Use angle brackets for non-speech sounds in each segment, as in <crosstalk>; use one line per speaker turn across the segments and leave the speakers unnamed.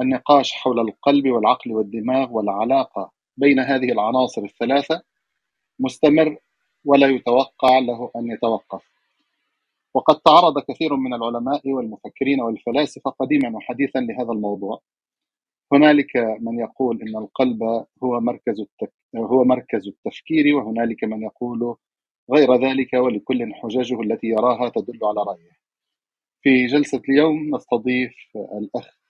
النقاش حول القلب والعقل والدماغ والعلاقة بين هذه العناصر الثلاثة مستمر ولا يتوقع له أن يتوقف وقد تعرض كثير من العلماء والمفكرين والفلاسفة قديما وحديثا لهذا الموضوع هنالك من يقول إن القلب هو مركز التك... هو مركز التفكير وهنالك من يقول غير ذلك ولكل حججه التي يراها تدل على رأيه. في جلسة اليوم نستضيف الأخ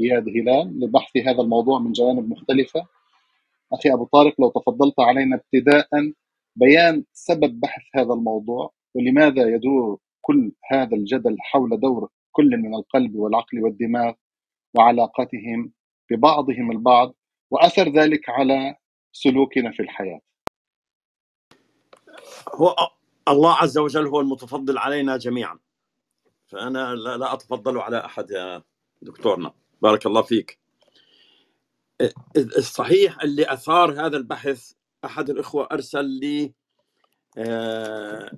إياد هلال لبحث هذا الموضوع من جوانب مختلفة. أخي أبو طارق لو تفضلت علينا ابتداء بيان سبب بحث هذا الموضوع ولماذا يدور كل هذا الجدل حول دور كل من القلب والعقل والدماغ وعلاقتهم ببعضهم البعض وأثر ذلك على سلوكنا في الحياة.
هو الله عز وجل هو المتفضل علينا جميعا. فأنا لا أتفضل على أحد دكتورنا بارك الله فيك. الصحيح اللي أثار هذا البحث أحد الإخوة أرسل لي آه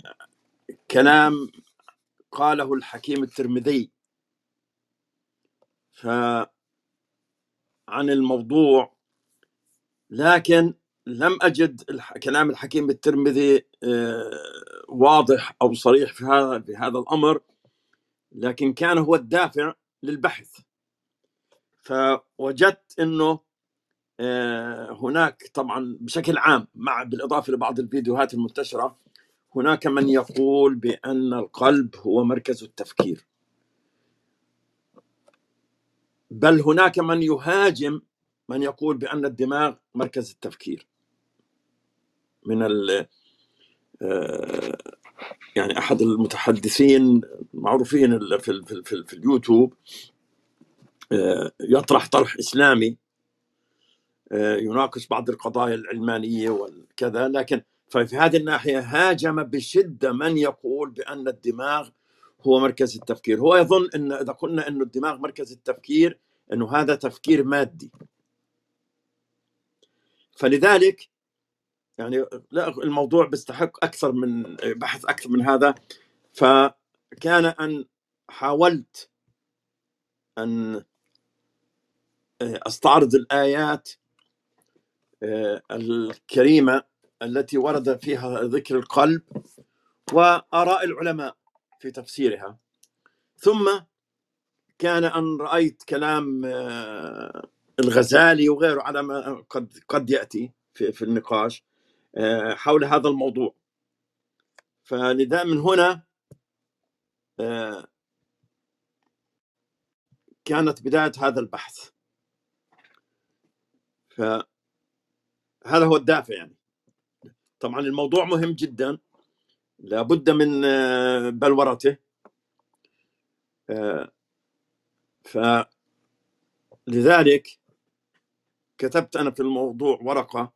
كلام قاله الحكيم الترمذي عن الموضوع لكن لم أجد كلام الحكيم الترمذي واضح أو صريح في هذا في هذا الأمر لكن كان هو الدافع للبحث. فوجدت إنه هناك طبعا بشكل عام مع بالإضافة لبعض الفيديوهات المنتشرة هناك من يقول بأن القلب هو مركز التفكير. بل هناك من يهاجم من يقول بأن الدماغ مركز التفكير. من ال يعني أحد المتحدثين معروفين في في في, في اليوتيوب يطرح طرح إسلامي يناقش بعض القضايا العلمانية وكذا لكن ففي هذه الناحية هاجم بشدة من يقول بأن الدماغ هو مركز التفكير. هو يظن إن إذا قلنا إنه الدماغ مركز التفكير إنه هذا تفكير مادي. فلذلك يعني لا الموضوع بيستحق أكثر من بحث أكثر من هذا. فكان أن حاولت أن أستعرض الآيات الكريمة التي ورد فيها ذكر القلب وآراء العلماء في تفسيرها. ثم كان أن رأيت كلام الغزالي وغيره على ما قد قد يأتي في, في النقاش. حول هذا الموضوع. فلذا من هنا كانت بداية هذا البحث. فهذا هو الدافع يعني. طبعا الموضوع مهم جدا. لابد من بلورته. فلذلك كتبت أنا في الموضوع ورقة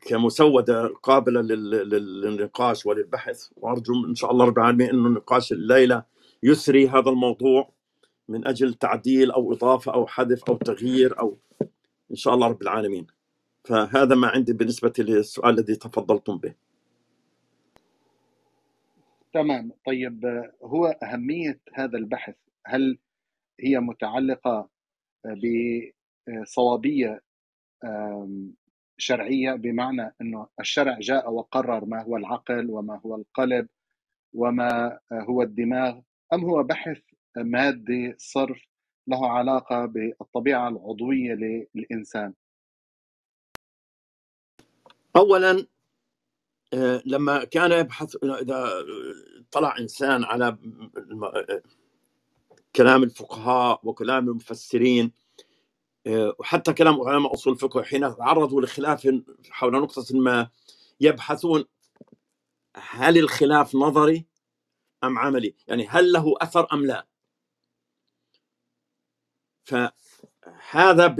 كمسودة قابلة للنقاش وللبحث. وأرجو إن شاء الله رب العالمين أنه النقاش الليلة يسري هذا الموضوع من أجل تعديل أو إضافة أو حذف أو تغيير أو إن شاء الله رب العالمين. فهذا ما عندي بالنسبة للسؤال الذي تفضلتم به.
تمام. طيب هو أهمية هذا البحث هل هي متعلقة بصوابية شرعية بمعنى أنه الشرع جاء وقرر ما هو العقل وما هو القلب وما هو الدماغ أم هو بحث مادي صرف له علاقة بالطبيعة العضوية للإنسان.
اولا لما كان يبحث إذا طلع إنسان على كلام الفقهاء وكلام المفسرين وحتى كلام علماء أصول الفقه حين تعرضوا لخلاف حول نقطة ما يبحثون هل الخلاف نظري أم عملي؟ يعني هل له أثر أم لا؟ فهذا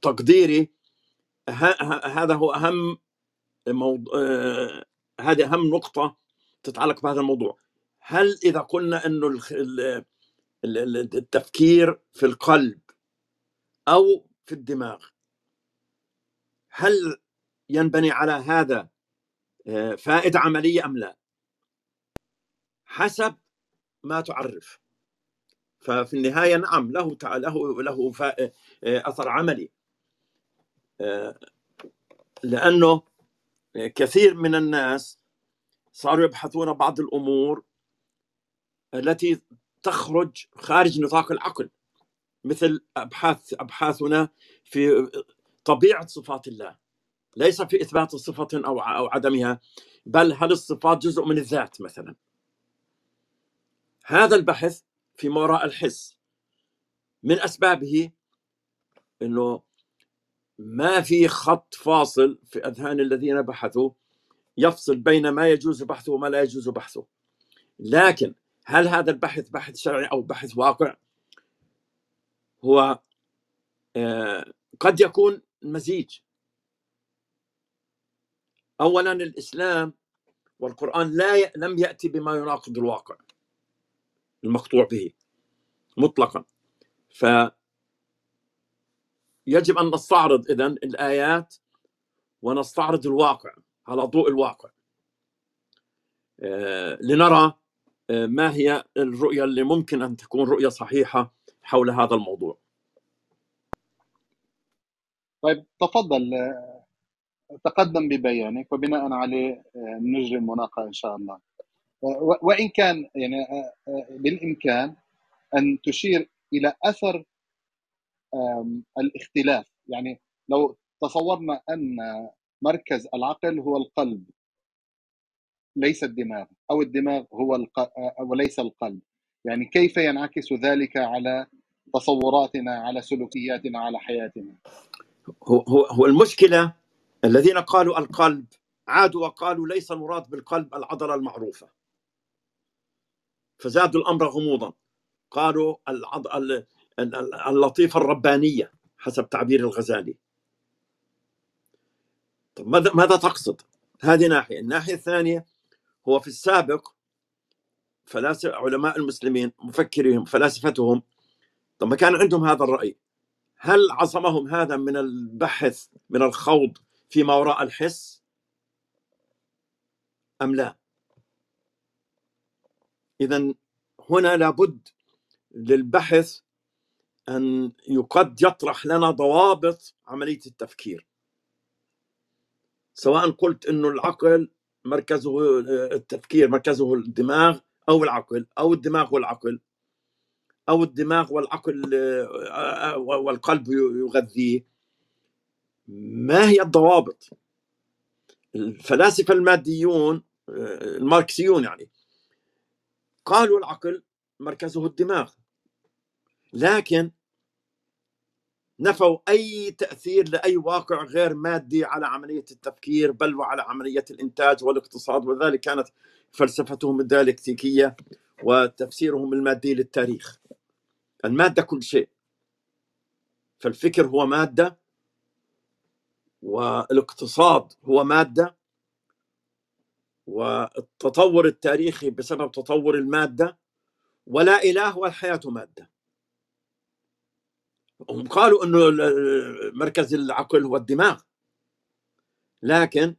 بتقديري هذا هو أهم موضوع هذه أهم نقطة تتعلق بهذا الموضوع هل إذا قلنا إنه التفكير في القلب أو في الدماغ. هل ينبني على هذا فائدة عملية أم لا؟ حسب ما تعرف. ففي النهاية نعم له له له أثر عملي. لأنه كثير من الناس صاروا يبحثون بعض الأمور التي تخرج خارج نطاق العقل. مثل ابحاث أبحاثنا في طبيعة صفات الله. ليس في إثبات صفة أو أو عدمها بل هل الصفات جزء من الذات مثلا؟ هذا البحث في ما وراء الحس. من أسبابه إنه ما في خط فاصل في أذهان الذين بحثوا يفصل بين ما يجوز بحثه وما لا يجوز بحثه. لكن هل هذا البحث بحث شرعي أو بحث واقع؟ هو آه، قد يكون مزيج. اولا الإسلام والقرآن لا ي... لم يأتي بما يناقض الواقع المقطوع به مطلقا. ف يجب أن نستعرض اذا الآيات ونستعرض الواقع على ضوء الواقع. آه، لنرى آه، ما هي الرؤية اللي ممكن أن تكون رؤية صحيحة حول هذا الموضوع.
طيب تفضل تقدم ببيانك وبناء عليه نجري المناقشة إن شاء الله. وإن كان يعني بالإمكان أن تشير إلى أثر الاختلاف. يعني لو تصورنا أن مركز العقل هو القلب ليس الدماغ أو الدماغ هو الق... وليس القلب. يعني كيف ينعكس ذلك على تصوراتنا على سلوكياتنا على حياتنا؟
هو هو المشكلة الذين قالوا القلب عادوا وقالوا ليس المراد بالقلب العضلة المعروفة. فزادوا الأمر غموضا. قالوا العض... اللطيفة الربانية حسب تعبير الغزالي. طب ماذا ماذا تقصد؟ هذه ناحية، الناحية الثانية هو في السابق فلاسفة علماء المسلمين مفكريهم فلاسفتهم طب ما كان عندهم هذا الرأي. هل عصمهم هذا من البحث من الخوض فيما وراء الحس؟ أم لا؟ اذا هنا لابد للبحث أن قد يطرح لنا ضوابط عملية التفكير. سواء قلت إنه العقل مركزه التفكير مركزه الدماغ أو العقل أو الدماغ والعقل أو الدماغ والعقل والقلب يغذيه. ما هي الضوابط؟ الفلاسفة الماديون الماركسيون يعني قالوا العقل مركزه الدماغ. لكن نفوا أي تأثير لأي واقع غير مادي على عملية التفكير بل وعلى عملية الإنتاج والاقتصاد وذلك كانت فلسفتهم الديالكتيكيه وتفسيرهم المادي للتاريخ. المادة كل شيء. فالفكر هو مادة والاقتصاد هو مادة والتطور التاريخي بسبب تطور المادة ولا إله والحياة مادة. هم قالوا إنه مركز العقل هو الدماغ. لكن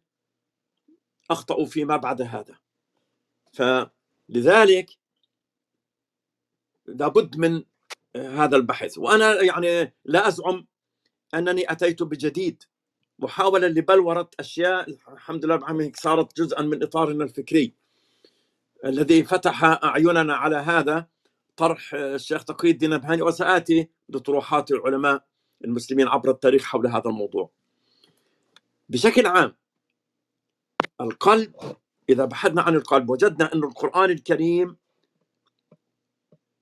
أخطأوا فيما بعد هذا. فلذلك لابد من هذا البحث. وأنا يعني لا أزعم أنني أتيت بجديد محاولة لبلوره أشياء. الحمد لله بعمل صارت جزءا من إطارنا الفكري الذي فتح أعيننا على هذا. طرح الشيخ تقي الدين النبهاني وسآتي لطروحات العلماء المسلمين عبر التاريخ حول هذا الموضوع. بشكل عام القلب إذا بحثنا عن القلب وجدنا أن القرآن الكريم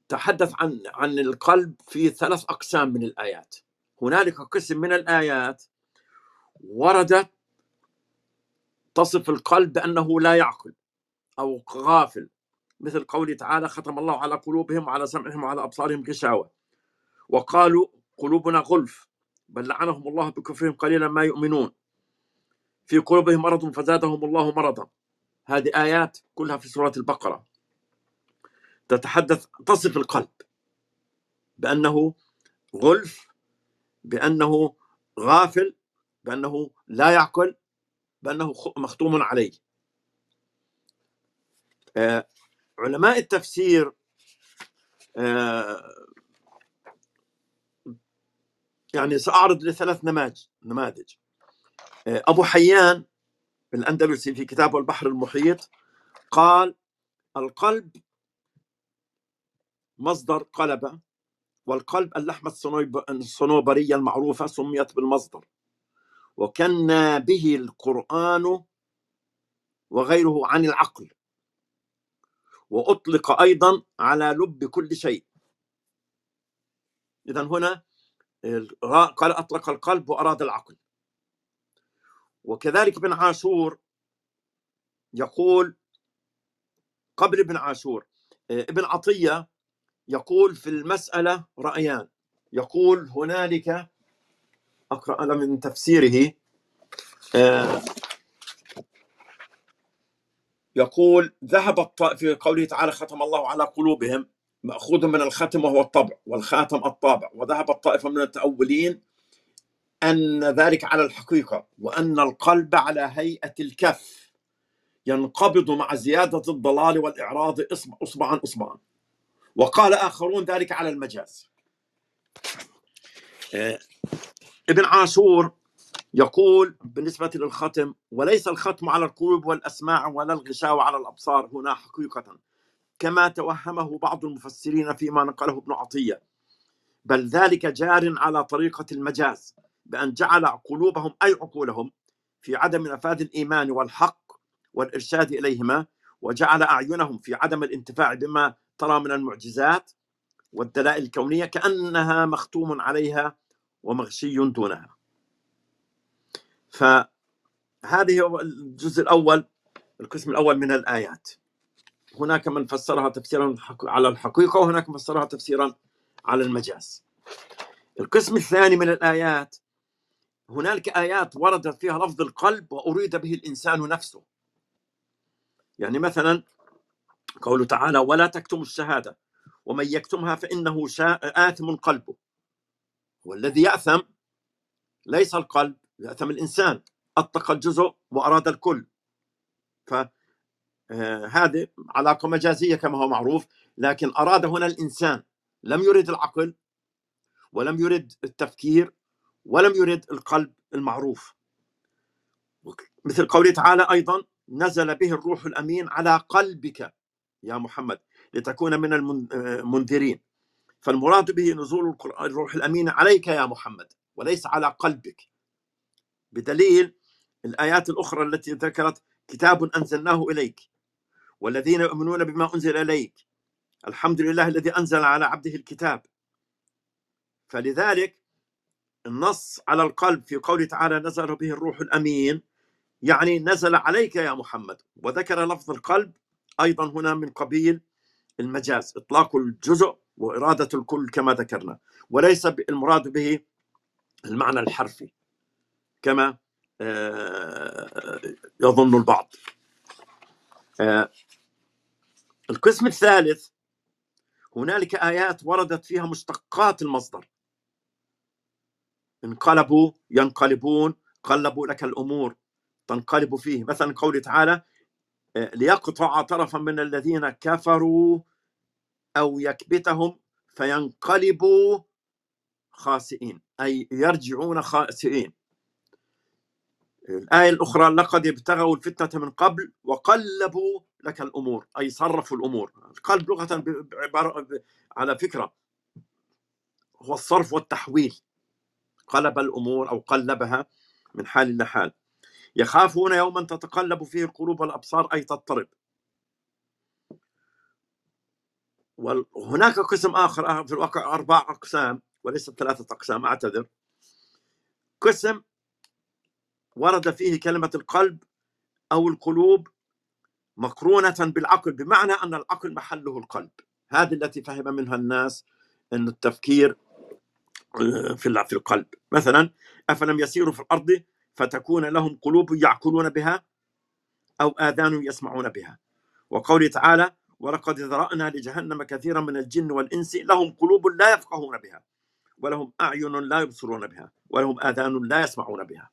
تحدث عن عن القلب في ثلاث أقسام من الآيات. هنالك قسم من الآيات وردت تصف القلب بأنه لا يعقل أو غافل. مثل قوله تعالى ختم الله على قلوبهم وعلى سمعهم وعلى أبصارهم غشاوة وقالوا قلوبنا غلف بل لعنهم الله بكفرهم قليلا ما يؤمنون. في قلوبهم مرض فزادهم الله مرضا. هذه آيات كلها في سورة البقرة. تتحدث تصف القلب بأنه غلف بأنه غافل بأنه لا يعقل بأنه مختوم عليه. آه، علماء التفسير آه، يعني سأعرض لثلاث نماذج نماذج. آه، أبو حيان الأندلسي في كتابه البحر المحيط قال القلب مصدر قلب والقلب اللحمة الصنوبرية المعروفة سميت بالمصدر وكنا به القرآن وغيره عن العقل وأطلق أيضا على لب كل شيء. إذا هنا قال أطلق القلب وأراد العقل. وكذلك ابن عاشور يقول قبل ابن عاشور ابن عطية يقول في المسألة رأيان. يقول هنالك أقرأ أنا من تفسيره آه، يقول ذهب في قوله تعالى ختم الله على قلوبهم مأخوذ من الختم وهو الطبع والخاتم الطابع وذهب الطائفة من التأولين أن ذلك على الحقيقة وأن القلب على هيئة الكف ينقبض مع زيادة الضلال والإعراض إصبعا إصبعا. وقال آخرون ذلك على المجاز. آه، ابن عاشور يقول بالنسبة للختم وليس الختم على القلوب والأسماع ولا الغشاوة على الأبصار. هنا حقيقة. كما توهمه بعض المفسرين فيما نقله ابن عطية. بل ذلك جار على طريقة المجاز. بأن جعل قلوبهم أي عقولهم في عدم نفاذ الإيمان والحق والإرشاد إليهما وجعل أعينهم في عدم الانتفاع بما ترى من المعجزات والدلائل الكونية كأنها مختوم عليها ومغشي دونها. فهذه هو الجزء الأول القسم الأول من الآيات. هناك من فسرها تفسيرا على الحقيقة وهناك من فسرها تفسيرا على المجاز. القسم الثاني من الآيات هنالك آيات وردت فيها لفظ القلب وأريد به الإنسان نفسه. يعني مثلا قوله تعالى ولا تكتموا الشهادة ومن يكتمها فإنه آثم قلبه. والذي يأثم ليس القلب يأثم الإنسان. أطلق الجزء وأراد الكل. فهذه آه، علاقة مجازية كما هو معروف لكن أراد هنا الإنسان. لم يرد العقل ولم يرد التفكير ولم يرد القلب المعروف. مثل قوله تعالى أيضا نزل به الروح الأمين على قلبك يا محمد لتكون من المنذرين فالمراد به نزول الروح الأمين عليك يا محمد وليس على قلبك. بدليل الآيات الأخرى التي ذكرت كتاب أنزلناه إليك والذين يؤمنون بما أنزل إليك. الحمد لله الذي أنزل على عبده الكتاب. فلذلك النص على القلب في قوله تعالى نزل به الروح الأمين يعني نزل عليك يا محمد. وذكر لفظ القلب أيضا هنا من قبيل المجاز إطلاق الجزء وإرادة الكل كما ذكرنا. وليس المراد به المعنى الحرفي كما آه، يظن البعض. آه، القسم الثالث هنالك آيات وردت فيها مشتقات المصدر. انقلبوا ينقلبون قلبوا لك الأمور. تنقلب فيه. مثلا قوله تعالى آه، ليقطع طرفا من الذين كفروا أو يكبتهم فينقلبوا خاسئين أي يرجعون خاسئين. الآية الأخرى لقد ابتغوا الفتنة من قبل وقلبوا لك الأمور أي صرفوا الأمور. القلب لغة على فكرة هو الصرف والتحويل. قلب الأمور أو قلبها من حال لحال. يخافون يوما تتقلب فيه القلوب والأبصار أي تضطرب. وهناك قسم آخر في الواقع أربع أقسام وليس ثلاثة أقسام أعتذر. قسم ورد فيه كلمة القلب أو القلوب مقرونة بالعقل بمعنى أن العقل محله القلب. هذه التي فهم منها الناس أن التفكير آه، في في القلب. مثلا أفلم يسيروا في الأرض فتكون لهم قلوب يعقلون بها أو آذان يسمعون بها. وقوله تعالى ولقد ذرأنا لجهنم كثيرا من الجن والإنس لهم قلوب لا يفقهون بها ولهم أعين لا يبصرون بها ولهم آذان لا يسمعون بها.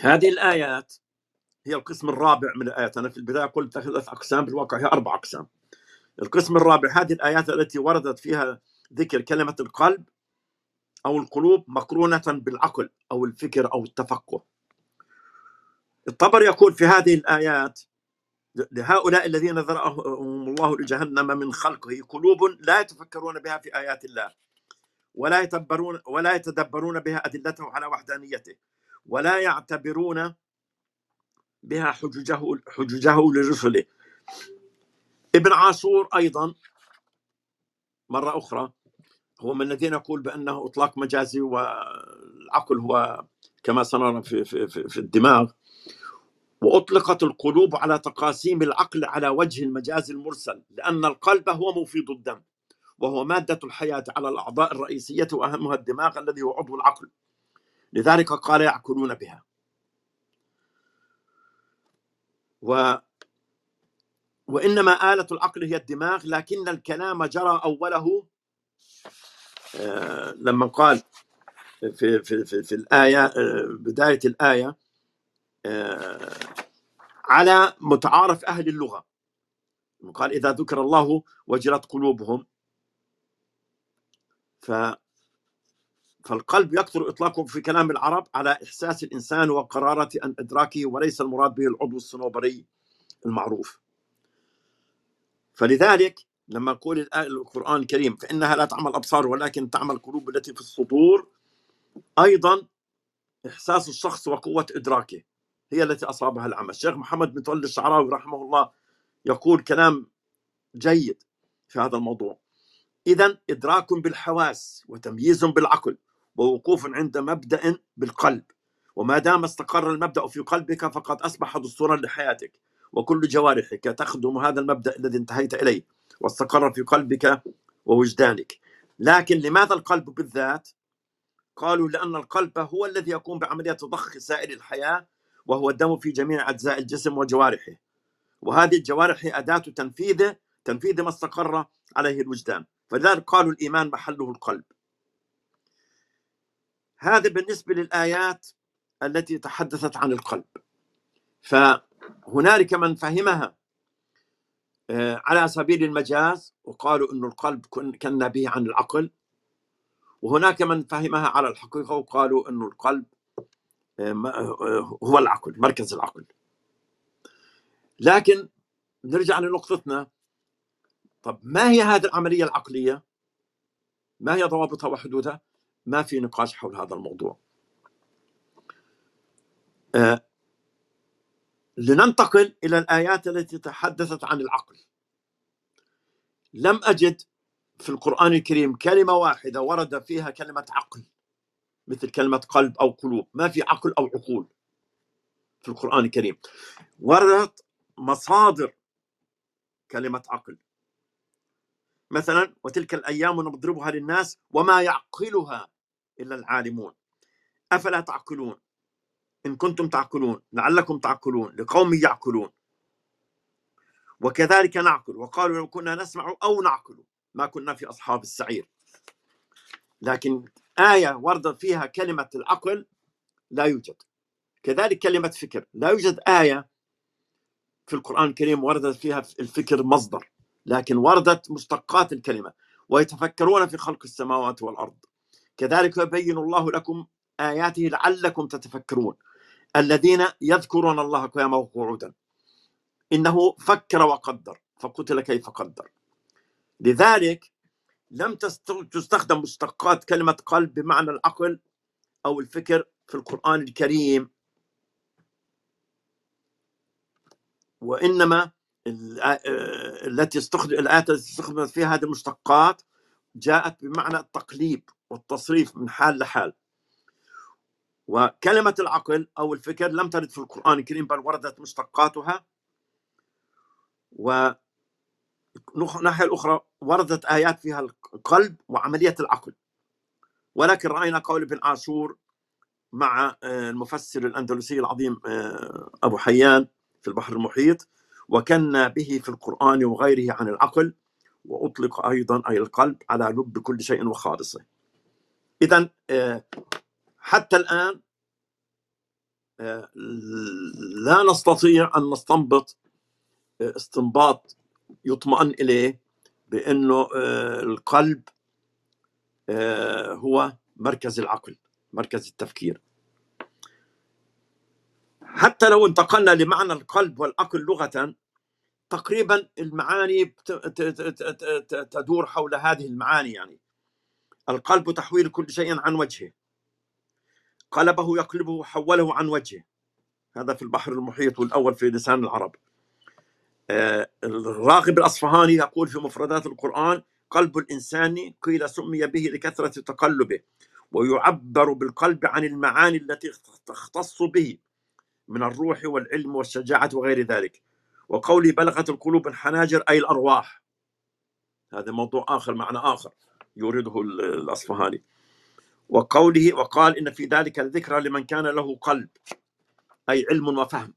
هذه الآيات هي القسم الرابع من الآيات أنا في البداية قلت ثلاث أقسام في الواقع هي أربع أقسام. القسم الرابع هذه الآيات التي وردت فيها ذكر كلمة القلب أو القلوب مقرونة بالعقل أو الفكر أو التفقه الطبر يقول في هذه الآيات لهؤلاء الذين ذرأهم الله لجهنم من خلقه قلوب لا يتفكرون بها في آيات الله ولا يتدبرون ولا يتدبرون بها أدلته على وحدانيته ولا يعتبرون بها حججه حججه لرسله. ابن عاشور أيضا مرة أخرى هو من الذين يقول بأنه إطلاق مجازي والعقل هو كما سنرى في, في, في, في الدماغ. وأطلقت القلوب على تقاسيم العقل على وجه المجاز المرسل لأن القلب هو مفيد الدم وهو مادة الحياة على الأعضاء الرئيسية وأهمها الدماغ الذي هو عضو العقل. لذلك قال يعقلون بها. و وإنما آلة العقل هي الدماغ لكن الكلام جرى أوله آه، لما قال في في في, في الآية آه، بداية الآية آه، على متعارف أهل اللغة. قال إذا ذكر الله وجلت قلوبهم. ف فالقلب يكثر إطلاقه في كلام العرب على إحساس الإنسان وقرارة أن إدراكه وليس المراد به العضو الصنوبري المعروف. فلذلك لما نقول القرآن الكريم فإنها لا تعمل أبصار ولكن تعمل القلوب التي في الصدور أيضا إحساس الشخص وقوة إدراكه هي التي أصابها العمى الشيخ محمد بن تولي الشعراوي رحمه الله يقول كلام جيد في هذا الموضوع. إذا إدراك بالحواس وتمييز بالعقل ووقوف عند مبدأ بالقلب. وما دام استقر المبدأ في قلبك فقد أصبح دستورا لحياتك. وكل جوارحك تخدم هذا المبدأ الذي انتهيت إليه واستقر في قلبك ووجدانك. لكن لماذا القلب بالذات؟ قالوا لأن القلب هو الذي يقوم بعملية ضخ سائل الحياة وهو الدم في جميع أجزاء الجسم وجوارحه. وهذه الجوارح هي أداة تنفيذ تنفيذ ما استقر عليه الوجدان. فلذلك قالوا الإيمان محله القلب. هذا بالنسبة للآيات التي تحدثت عن القلب. فهنالك من فهمها آه، على سبيل المجاز وقالوا أن القلب كان به عن العقل. وهناك من فهمها على الحقيقة وقالوا أن القلب آه، آه، هو العقل مركز العقل. لكن نرجع لنقطتنا. طب ما هي هذه العملية العقلية؟ ما هي ضوابطها وحدودها؟ ما في نقاش حول هذا الموضوع. لننتقل إلى الآيات التي تحدثت عن العقل. لم أجد في القرآن الكريم كلمة واحدة ورد فيها كلمة عقل مثل كلمة قلب أو قلوب ما في عقل أو عقول في القرآن الكريم. وردت مصادر كلمة عقل. مثلا وتلك الأيام نضربها للناس وما يعقلها إلا العالمون. أفلا تعقلون؟ إن كنتم تعقلون لعلكم تعقلون لقوم يعقلون. وكذلك نعقل وقالوا لو كنا نسمع أو نعقل ما كنا في أصحاب السعير. لكن آية ورد فيها كلمة العقل لا يوجد. كذلك كلمة فكر لا يوجد آية في القرآن الكريم وردت فيها الفكر مصدر لكن وردت مشتقات الكلمة. ويتفكرون في خلق السماوات والأرض. كذلك يبين الله لكم آياته لعلكم تتفكرون. الذين يذكرون الله قياما وقعودا إنه فكر وقدر فقتل كيف قدر. لذلك لم تستخدم مشتقات كلمة قلب بمعنى العقل أو الفكر في القرآن الكريم. وإنما التي استخدم الآيات التي استخدمت فيها هذه المشتقات جاءت بمعنى التقليب والتصريف من حال لحال. وكلمة العقل أو الفكر لم ترد في القرآن الكريم بل وردت مشتقاتها. و الناحية الأخرى وردت آيات فيها القلب وعملية العقل. ولكن رأينا قول ابن عاشور مع آه، المفسر الأندلسي العظيم آه، أبو حيان في البحر المحيط وكنا به في القرآن وغيره عن العقل وأطلق أيضا أي القلب على لب كل شيء وخالصه. إذا آه، حتى الآن لا نستطيع أن نستنبط استنباط يطمئن إليه بأنه آه، القلب آه، هو مركز العقل مركز التفكير. حتى لو انتقلنا لمعنى القلب والعقل لغة تقريبا المعاني تدور حول هذه المعاني يعني. القلب تحويل كل شيء عن وجهه. قلبه يقلبه حوله عن وجهه. هذا في البحر المحيط والأول في لسان العرب. آه، الراغب الأصفهاني يقول في مفردات القرآن قلب الإنسان قيل سمي به لكثرة تقلبه ويعبر بالقلب عن المعاني التي تختص به من الروح والعلم والشجاعة وغير ذلك. وقولي بلغت القلوب الحناجر أي الأرواح. هذا موضوع آخر معنى آخر يورده ال- الأصفهاني. وقوله وقال إن في ذلك الذكرى لمن كان له قلب أي علم وفهم.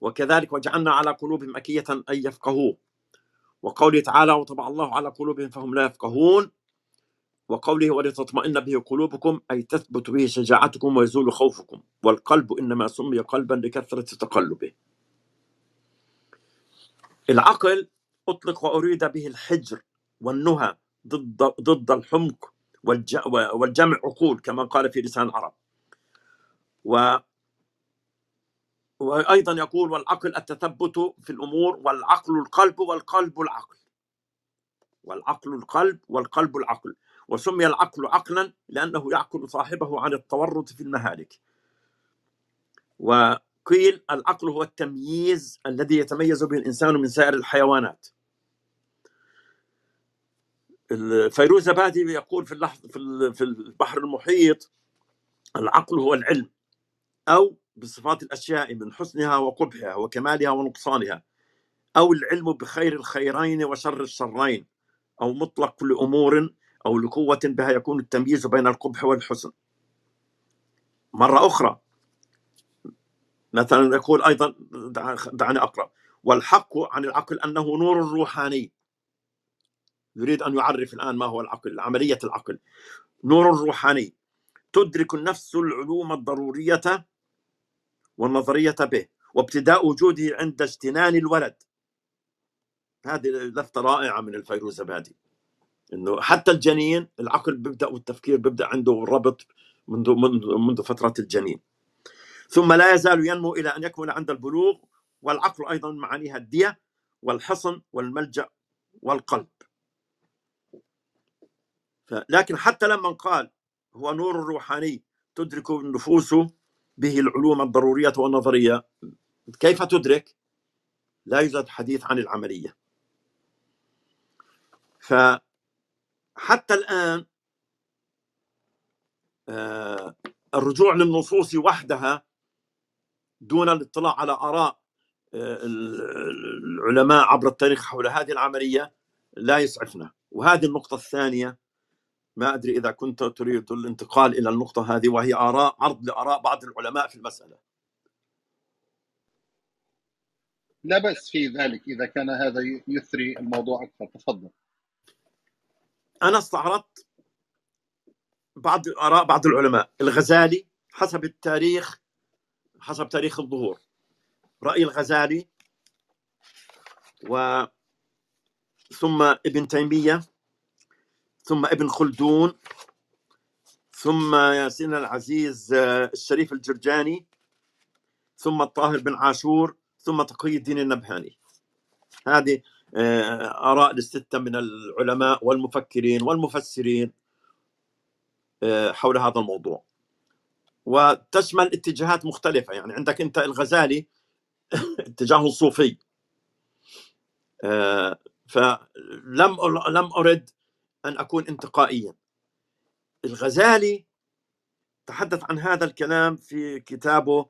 وكذلك وجعلنا على قلوبهم أكية أن يفقهوه. وقوله تعالى وطبع الله على قلوبهم فهم لا يفقهون وقوله ولتطمئن به قلوبكم أي تثبت به شجاعتكم ويزول خوفكم. والقلب إنما سمي قلبا لكثرة تقلبه العقل أطلق وأريد به الحجر والنهى ضد ضد الحمق. والجمع عقول كما قال في لسان العرب. و وأيضا يقول والعقل التثبت في الأمور والعقل القلب والقلب العقل. والعقل القلب والقلب العقل. وسمي العقل عقلا لأنه يعقل صاحبه عن التورط في المهالك. وقيل العقل هو التمييز الذي يتميز به الإنسان من سائر الحيوانات. الفيروزبادي يقول في اللحظة في ال- في البحر المحيط العقل هو العلم أو بصفات الأشياء من حسنها وقبحها وكمالها ونقصانها أو العلم بخير الخيرين وشر الشرين أو مطلق كل أمور أو لقوة بها يكون التمييز بين القبح والحسن. مرة أخرى مثلا يقول أيضا دع- دعني أقرأ والحق عن العقل أنه نور روحاني يريد أن يعرف الآن ما هو العقل عملية العقل. نور روحاني تدرك النفس العلوم الضرورية والنظرية به وابتداء وجوده عند اجتنان الولد. هذه لفتة رائعة من الفيروزبادي إنه حتى الجنين العقل بيبدأ والتفكير بيبدأ عنده ربط منذ منذ منذ فترة الجنين. ثم لا يزال ينمو إلى أن يكمل عند البلوغ والعقل أيضا معانيها الدية والحصن والملجأ والقلب. لكن حتى لما قال هو نور روحاني تدرك النفوس به العلوم الضرورية والنظرية كيف تدرك؟ لا يوجد حديث عن العملية فحتى الآن آه، الرجوع للنصوص وحدها دون الاطلاع على آراء آه، العلماء عبر التاريخ حول هذه العملية لا يسعفنا وهذه النقطة الثانية ما أدري إذا كنت تريد الانتقال إلى النقطة هذه وهي آراء عرض لآراء بعض العلماء في المسألة.
لا بأس في ذلك إذا كان هذا يثري الموضوع أكثر. تفضل.
أنا استعرضت بعض آراء بعض العلماء. الغزالي حسب التاريخ حسب تاريخ الظهور. رأي الغزالي و ثم ابن تيمية ثم ابن خلدون ثم ياسين العزيز آه، الشريف الجرجاني ثم الطاهر بن عاشور ثم تقي الدين النبهاني. هذه آه، آراء الستة من العلماء والمفكرين والمفسرين آه، حول هذا الموضوع. وتشمل اتجاهات مختلفة. يعني عندك أنت الغزالي <coughs> اتجاه صوفي. آه، فلم لم أرد أن أكون انتقائيا. الغزالي تحدث عن هذا الكلام في كتابه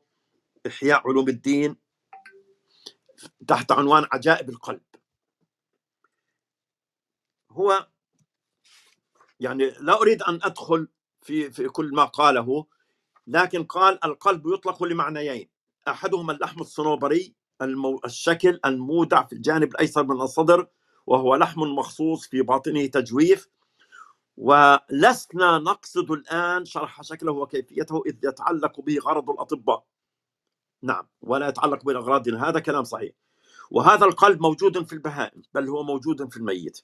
إحياء علوم الدين تحت عنوان عجائب القلب. هو يعني لا أريد أن أدخل في في كل ما قاله لكن قال القلب يطلق لمعنيين. أحدهما اللحم الصنوبري المو... الشكل المودع في الجانب الأيسر من الصدر وهو لحم مخصوص في باطنه تجويف. ولسنا نقصد الآن شرح شكله وكيفيته إذ يتعلق به غرض الأطباء. نعم ولا يتعلق بالأغراض هذا كلام صحيح. وهذا القلب موجود في البهائم بل هو موجود في الميت.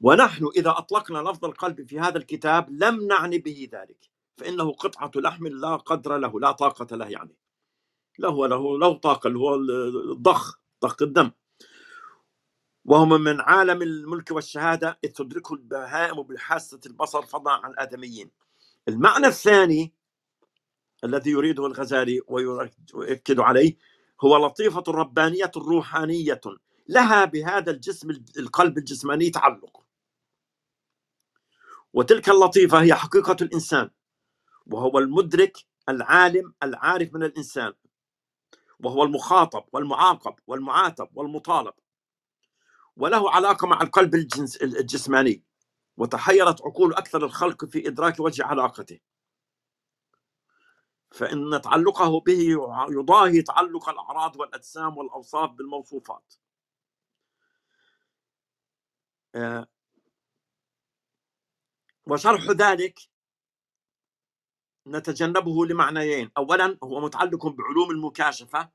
ونحن إذا أطلقنا لفظ القلب في هذا الكتاب لم نعني به ذلك فإنه قطعة لحم لا قدر له لا طاقة له يعني. له له له طاقة اللي هو الضخ ضخ الدم. وهم من عالم الملك والشهادة إذ تدركه البهائم بحاسة البصر فضلا عن الآدميين. المعنى الثاني الذي يريده الغزالي ويؤكد عليه هو لطيفة ربانية روحانية لها بهذا الجسم القلب الجسماني تعلق. وتلك اللطيفة هي حقيقة الإنسان وهو المدرك العالم العارف من الإنسان وهو المخاطب والمعاقب والمعاتب والمطالب. وله علاقة مع القلب الجنس الجسماني وتحيرت عقول أكثر الخلق في إدراك وجه علاقته. فإن تعلقه به يضاهي تعلق الأعراض والأجسام والأوصاف بالموصوفات. آه، وشرح ذلك نتجنبه لمعنيين. اولا هو متعلق بعلوم المكاشفة.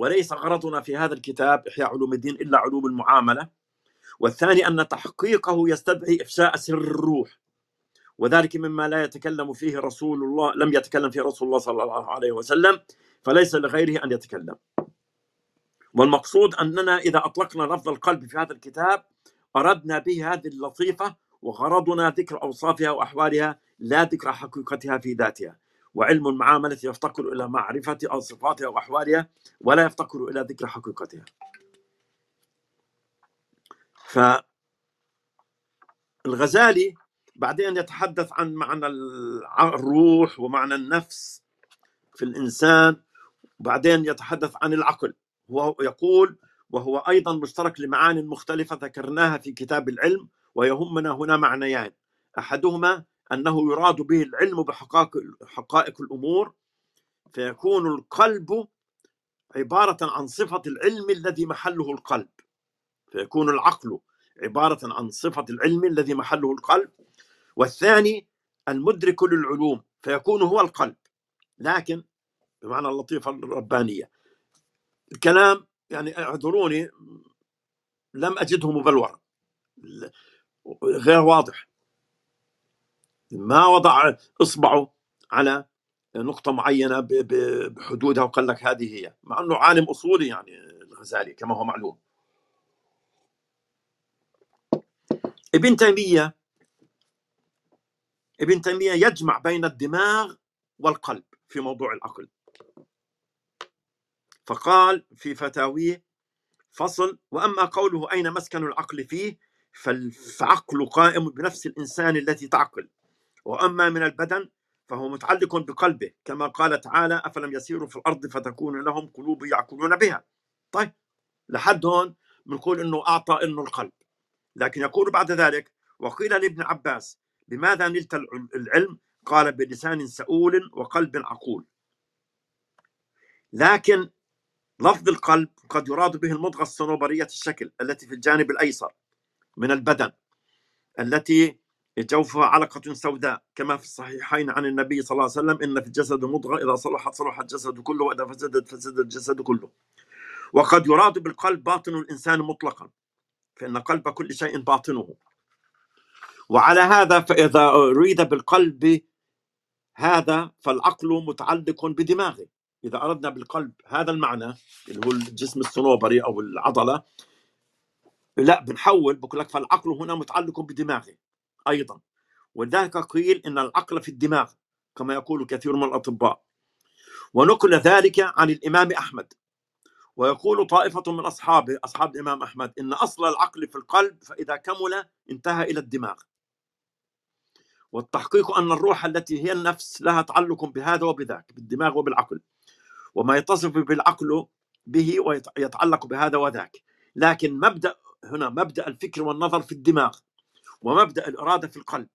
وليس غرضنا في هذا الكتاب إحياء علوم الدين إلا علوم المعاملة. والثاني أن تحقيقه يستدعي افشاء سر الروح. وذلك مما لا يتكلم فيه رسول الله لم يتكلم فيه رسول الله صلى الله عليه وسلم فليس لغيره أن يتكلم. والمقصود أننا إذا أطلقنا لفظ القلب في هذا الكتاب أردنا به هذه اللطيفة وغرضنا ذكر أوصافها وأحوالها لا ذكر حقيقتها في ذاتها. وعلم المعاملة يفتقر إلى معرفة صفاتها وأحوالها ولا يفتقر إلى ذكر حقيقتها. فالغزالي بعدين يتحدث عن معنى الروح ومعنى النفس في الإنسان وبعدين يتحدث عن العقل. وهو يقول وهو أيضا مشترك لمعان مختلفة ذكرناها في كتاب العلم ويهمنا هنا معنيان. أحدهما أنه يراد به العلم بحقائق حقائق الأمور فيكون القلب عبارة عن صفة العلم الذي محله القلب. فيكون العقل عبارة عن صفة العلم الذي محله القلب. والثاني المدرك للعلوم فيكون هو القلب. لكن بمعنى اللطيفة الربانية الكلام يعني اعذروني لم أجده مبلورا. غير واضح. ما وضع اصبعه على نقطة معينة بحدودها وقال لك هذه هي مع أنه عالم أصولي يعني الغزالي كما هو معلوم. ابن تيمية ابن تيمية يجمع بين الدماغ والقلب في موضوع العقل. فقال في فتاويه فصل وأما قوله أين مسكن العقل فيه فالعقل قائم بنفس الإنسان التي تعقل. وأما من البدن فهو متعلق بقلبه كما قال تعالى أفلم يسيروا في الأرض فتكون لهم قلوب يعقلون بها؟ طيب لحد هون بنقول إنه أعطى إنه القلب. لكن يقول بعد ذلك وقيل لابن عباس بماذا نلت العلم؟ قال بلسان سؤول وقلب عقول. لكن لفظ القلب قد يراد به المضغة الصنوبرية الشكل التي في الجانب الأيسر من البدن التي جوفها علقة سوداء كما في الصحيحين عن النبي صلى الله عليه وسلم إن في الجسد مضغة إذا صلحت صلح الجسد كله وإذا فسدت فسد الجسد كله. وقد يراد بالقلب باطن الإنسان مطلقا فإن قلب كل شيء باطنه. وعلى هذا فإذا أريد بالقلب هذا فالعقل متعلق بدماغه. إذا أردنا بالقلب هذا المعنى اللي هو الجسم الصنوبري أو العضلة لا بنحول بقول لك فالعقل هنا متعلق بدماغه. أيضا. ولذلك قيل إن العقل في الدماغ كما يقول كثير من الأطباء. ونقل ذلك عن الإمام أحمد. ويقول طائفة من أصحابه أصحاب الإمام أحمد إن أصل العقل في القلب فإذا كمل انتهى إلى الدماغ. والتحقيق أن الروح التي هي النفس لها تعلق بهذا وبذاك بالدماغ وبالعقل. وما يتصف بالعقل به ويتعلق بهذا وذاك. لكن مبدأ هنا مبدأ الفكر والنظر في الدماغ. ومبدأ الإرادة في القلب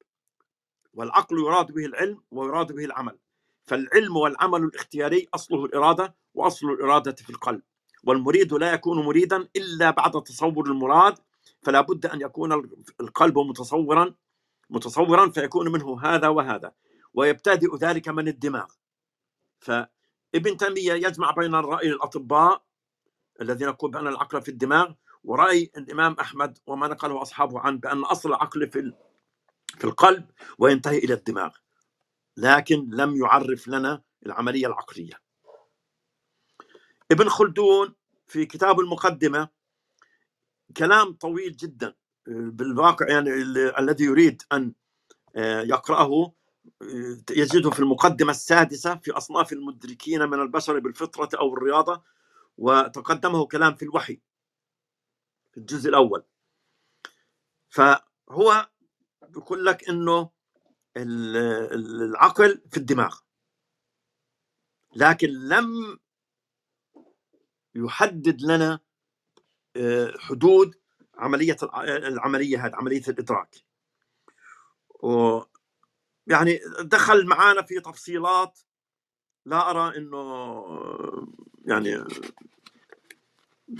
والعقل يراد به العلم ويراد به العمل. فالعلم والعمل الاختياري أصله الإرادة وأصل الإرادة في القلب. والمريد لا يكون مريدا إلا بعد تصور المراد فلا بد أن يكون القلب متصورا متصورا فيكون منه هذا وهذا. ويبتدئ ذلك من الدماغ. فابن تيمية يجمع بين الرأي الأطباء الذين يقول بأن العقل في الدماغ ورأي الإمام أحمد وما نقله أصحابه عنه بأن أصل العقل في في القلب وينتهي إلى الدماغ لكن لم يعرف لنا العملية العقلية. ابن خلدون في كتاب المقدمة كلام طويل جدا بالواقع يعني الذي يريد أن آه، يقرأه آه، يجده في المقدمة السادسة في أصناف المدركين من البشر بالفطرة أو الرياضة وتقدمه كلام في الوحي. في الجزء الأول. فهو يقول لك أنه العقل في الدماغ. لكن لم يحدد لنا آه، حدود عملية العملية هذه عملية الإدراك. و يعني دخل معانا في تفصيلات لا أرى إنه يعني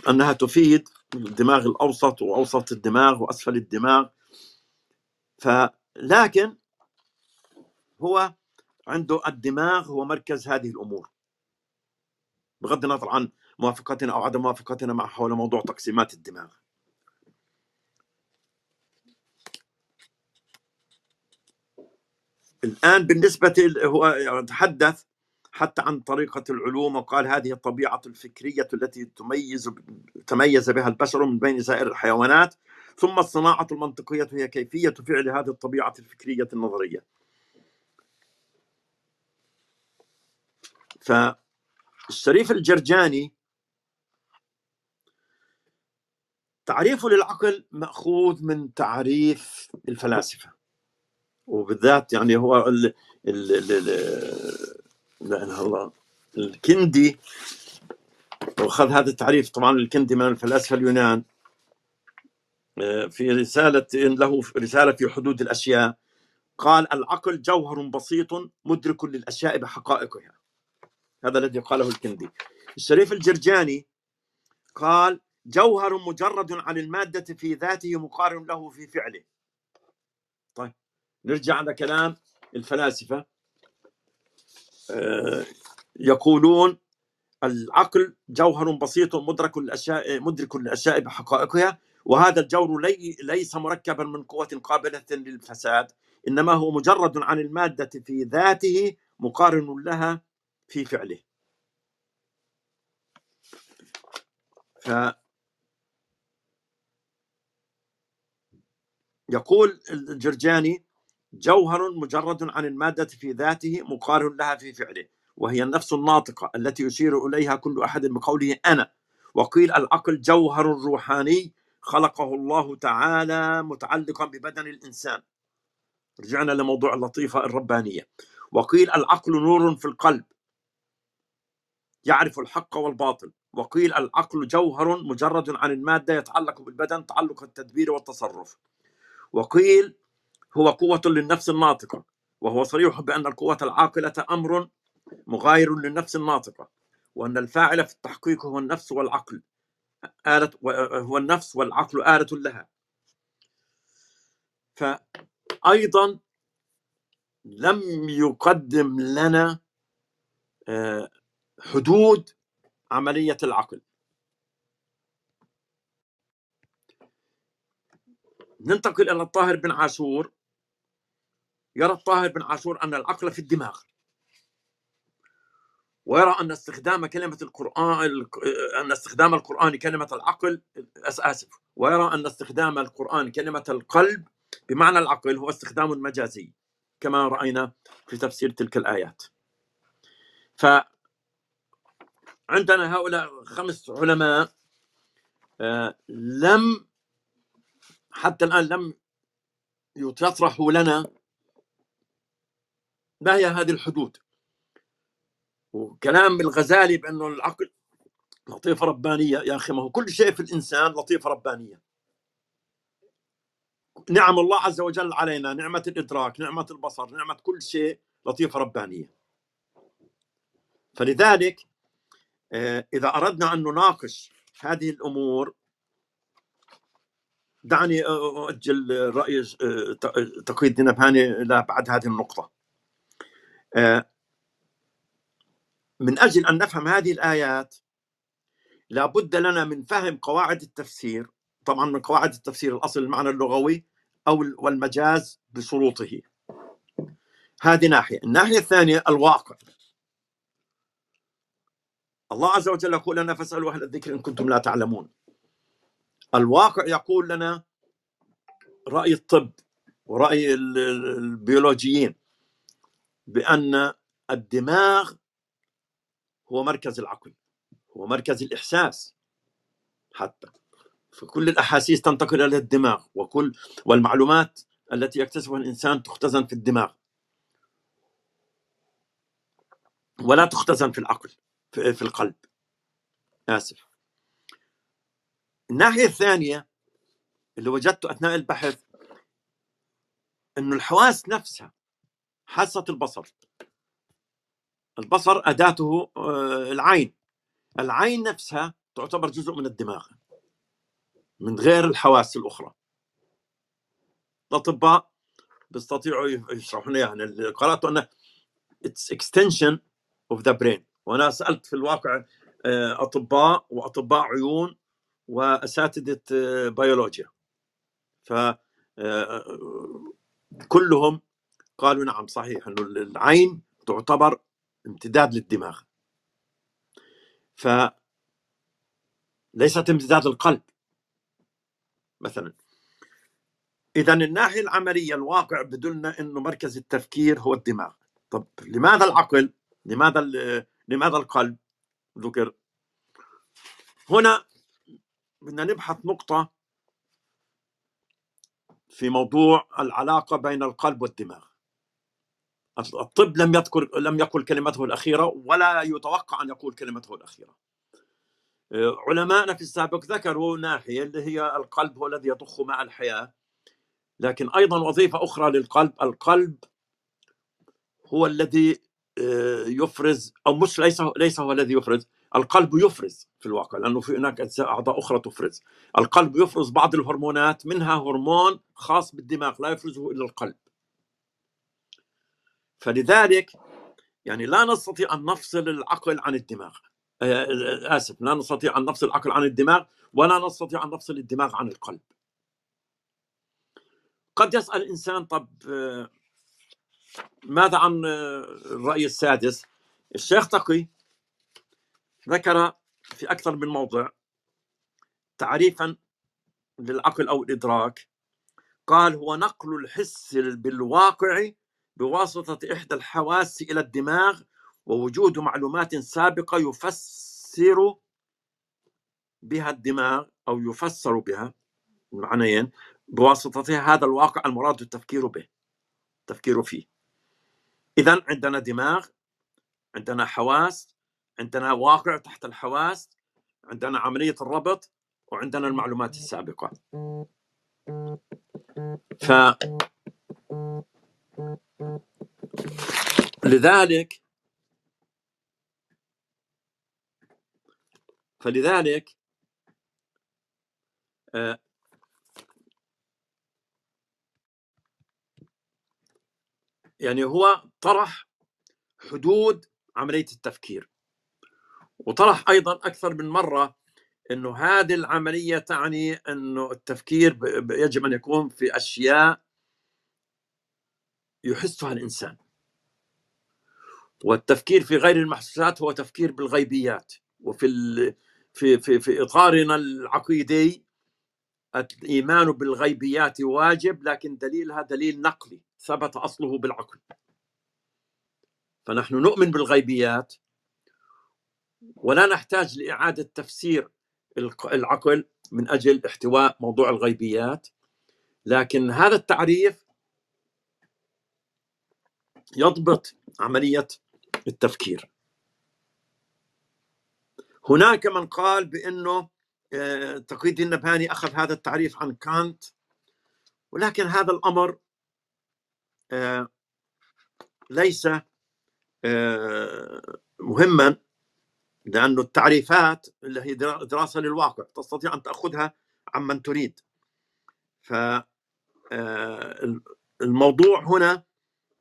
أنها تفيد الدماغ الأوسط وأوسط الدماغ وأسفل الدماغ. فلكن هو عنده الدماغ هو مركز هذه الأمور. بغض النظر عن موافقتنا أو عدم موافقتنا مع حول موضوع تقسيمات الدماغ. الآن بالنسبة هو تحدث حتى عن طريقة العلوم وقال هذه الطبيعة الفكرية التي تميز تميز بها البشر من بين سائر الحيوانات. ثم الصناعة المنطقية هي كيفية فعل هذه الطبيعة الفكرية النظرية. فالشريف الجرجاني تعريفه للعقل مأخوذ من تعريف الفلاسفة. وبالذات يعني هو ال ال ال لا الله. الكندي واخذ هذا التعريف. طبعا الكندي من الفلاسفة اليونان. آه، في رسالة له رسالة في حدود الأشياء. قال العقل جوهر بسيط مدرك للأشياء بحقائقها. هذا الذي قاله الكندي. الشريف الجرجاني قال جوهر مجرد عن المادة في ذاته مقارن له في فعله. طيب نرجع على كلام الفلاسفة. يقولون العقل جوهر بسيط مدرك الأشياء مدرك للأشياء بحقائقها وهذا الجوهر لي ليس مركبا من قوة قابلة للفساد إنما هو مجرد عن المادة في ذاته مقارن لها في فعله. ف يقول الجرجاني جوهر مجرد عن المادة في ذاته مقارن لها في فعله وهي النفس الناطقة التي يشير إليها كل أحد بقوله أنا. وقيل العقل جوهر روحاني خلقه الله تعالى متعلقا ببدن الإنسان. رجعنا لموضوع اللطيفة الربانية. وقيل العقل نور في القلب يعرف الحق والباطل. وقيل العقل جوهر مجرد عن المادة يتعلق بالبدن تعلق التدبير والتصرف. وقيل هو قوة للنفس الناطقة وهو صريح بأن القوة العاقلة أمر مغاير للنفس الناطقة وأن الفاعل في التحقيق هو النفس والعقل آلة هو النفس والعقل آلة لها. فأيضا لم يقدم لنا آه، حدود عملية العقل. ننتقل إلى الطاهر بن عاشور يرى الطاهر بن عاشور أن العقل في الدماغ. ويرى أن استخدام كلمة القرآن أن استخدام القرآن كلمة العقل آسف. ويرى أن استخدام القرآن كلمة القلب بمعنى العقل هو استخدام مجازي كما رأينا في تفسير تلك الآيات. ف عندنا هؤلاء خمس علماء آه، لم حتى الآن لم يطرحوا لنا ما هي هذه الحدود؟ وكلام الغزالي بأنه العقل لطيفة ربانية يا أخي ما هو كل شيء في الإنسان لطيفة ربانية. نعم الله عز وجل علينا نعمة الإدراك نعمة البصر نعمة كل شيء لطيفة ربانية. فلذلك آه، إذا أردنا أن نناقش هذه الأمور دعني أؤجل رأي آه، تقييد نبهاني بعد هذه النقطة. آه، من أجل أن نفهم هذه الآيات لابد لنا من فهم قواعد التفسير طبعا من قواعد التفسير الأصل المعنى اللغوي أو والمجاز بشروطه. هذه ناحية. الناحية الثانية الواقع. الله عز وجل يقول لنا فاسألوا أهل الذكر إن كنتم لا تعلمون. الواقع يقول لنا رأي الطب ورأي البيولوجيين. بأن الدماغ هو مركز العقل هو مركز الإحساس حتى. فكل الأحاسيس تنتقل إلى الدماغ وكل والمعلومات التي يكتسبها الإنسان تختزن في الدماغ. ولا تختزن في العقل في القلب. آسف. الناحية الثانية اللي وجدته أثناء البحث إنه الحواس نفسها حاسة البصر. البصر أداته آه، العين. العين نفسها تعتبر جزء من الدماغ من غير الحواس الأخرى. الأطباء بيستطيعوا يشرحون اياها يعني قرات إنه it's extension of the brain وأنا سألت في الواقع آه، أطباء وأطباء عيون وأساتذة آه، بيولوجيا. ف كلهم قالوا نعم صحيح إنه العين تعتبر امتداد للدماغ. ف ليست امتداد القلب مثلا اذا الناحية العملية الواقع بدلنا إنه مركز التفكير هو الدماغ. طب لماذا العقل؟ لماذا لماذا القلب؟ ذكر. هنا بدنا نبحث نقطة في موضوع العلاقة بين القلب والدماغ. الطب لم يذكر لم يقل كلمته الأخيرة ولا يتوقع أن يقول كلمته الأخيرة. علماءنا في السابق ذكروا ناحية اللي هي القلب هو الذي يضخ مع الحياة. لكن أيضا وظيفة أخرى للقلب القلب هو الذي آه، يفرز أو مش ليس ليس هو الذي يفرز القلب يفرز في الواقع لأنه في هناك أعضاء أخرى تفرز. القلب يفرز بعض الهرمونات منها هرمون خاص بالدماغ لا يفرزه إلا القلب. فلذلك يعني لا نستطيع أن نفصل العقل عن الدماغ. آه، آه، آسف لا نستطيع أن نفصل العقل عن الدماغ ولا نستطيع أن نفصل الدماغ عن القلب. قد يسأل الانسان طب ماذا عن الرأي السادس؟ الشيخ تقي ذكر في أكثر من موضع تعريفا للعقل أو الإدراك قال هو نقل الحس بالواقع بواسطة إحدى الحواس إلى الدماغ ووجود معلومات سابقة يفسر بها الدماغ أو يفسر بها معنيين بواسطتها هذا الواقع المراد التفكير به التفكير فيه. اذا عندنا دماغ عندنا حواس عندنا واقع تحت الحواس عندنا عملية الربط وعندنا المعلومات السابقة. ف لذلك فلذلك آه، يعني هو طرح حدود عملية التفكير وطرح أيضا أكثر من مرة إنه هذه العملية تعني إنه التفكير يجب أن يكون في أشياء يحسها الإنسان. والتفكير في غير المحسوسات هو تفكير بالغيبيات. وفي في في في إطارنا العقيدي الإيمان بالغيبيات واجب لكن دليلها دليل نقلي ثبت أصله بالعقل. فنحن نؤمن بالغيبيات ولا نحتاج لإعادة تفسير العقل من أجل احتواء موضوع الغيبيات. لكن هذا التعريف يضبط عملية التفكير. هناك من قال بأنه آه، تقي الدين النبهاني أخذ هذا التعريف عن كانت ولكن هذا الأمر آه، ليس آه، مهما لأن التعريفات اللي هي دراسة للواقع تستطيع أن تأخذها عمن تريد. فالموضوع هنا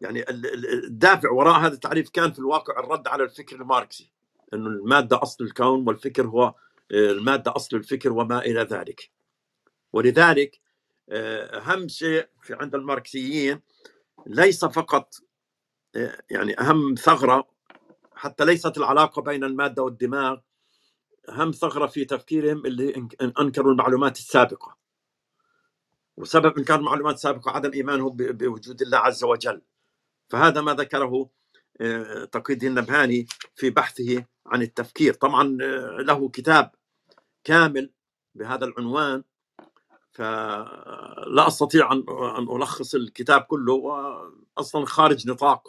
يعني الدافع وراء هذا التعريف كان في الواقع الرد على الفكر الماركسي إنه المادة أصل الكون والفكر هو المادة أصل الفكر وما إلى ذلك. ولذلك آه، أهم شيء في عند الماركسيين ليس فقط آه، يعني أهم ثغرة حتى ليست العلاقة بين المادة والدماغ أهم ثغرة في تفكيرهم اللي أنكروا المعلومات السابقة. وسبب إنكار المعلومات السابقة عدم إيمانهم بوجود الله عز وجل. فهذا ما ذكره آه، تقي الدين النبهاني في بحثه عن التفكير. طبعا آه، له كتاب كامل بهذا العنوان فلا أستطيع أن ألخص الكتاب كله واصلا خارج نطاق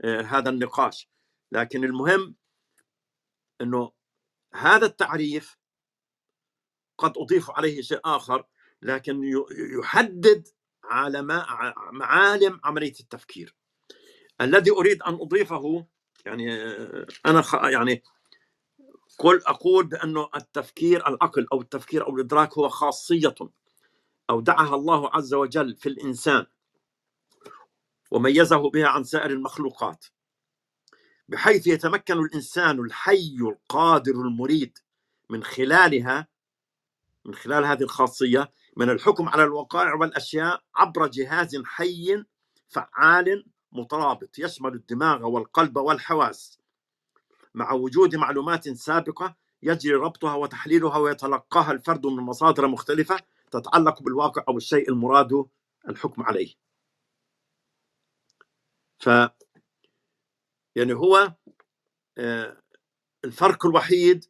آه، هذا النقاش. لكن المهم إنه هذا التعريف قد أضيف عليه شيء آخر لكن يحدد على معالم عملية التفكير. الذي أريد أن أضيفه يعني أنا يعني قل أقول بأنه التفكير العقل أو التفكير أو الإدراك هو خاصية أودعها الله عز وجل في الإنسان وميزه بها عن سائر المخلوقات. بحيث يتمكن الإنسان الحي القادر المريد من خلالها من خلال هذه الخاصية من الحكم على الوقائع والأشياء عبر جهاز حي فعال مترابط يشمل الدماغ والقلب والحواس. مع وجود معلومات سابقة يجري ربطها وتحليلها ويتلقاها الفرد من مصادر مختلفة تتعلق بالواقع أو الشيء المراد الحكم عليه. ف يعني هو آه، الفرق الوحيد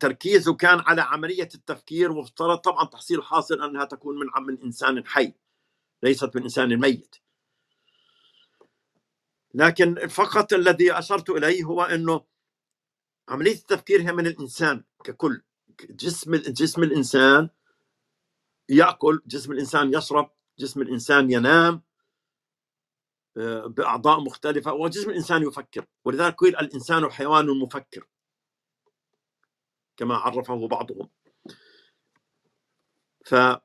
تركيزه كان على عملية التفكير وافترض طبعا تحصيل حاصل أنها تكون من من إنسان حي ليست من إنسان ميت. لكن فقط الذي أشرت إليه هو أنه عملية التفكير هي من الإنسان ككل جسم جسم الإنسان يأكل جسم الإنسان يشرب جسم الإنسان ينام آه، بأعضاء مختلفة وجسم الإنسان يفكر. ولذلك قيل الإنسان حيوان مفكر كما عرفه بعضهم. فهذا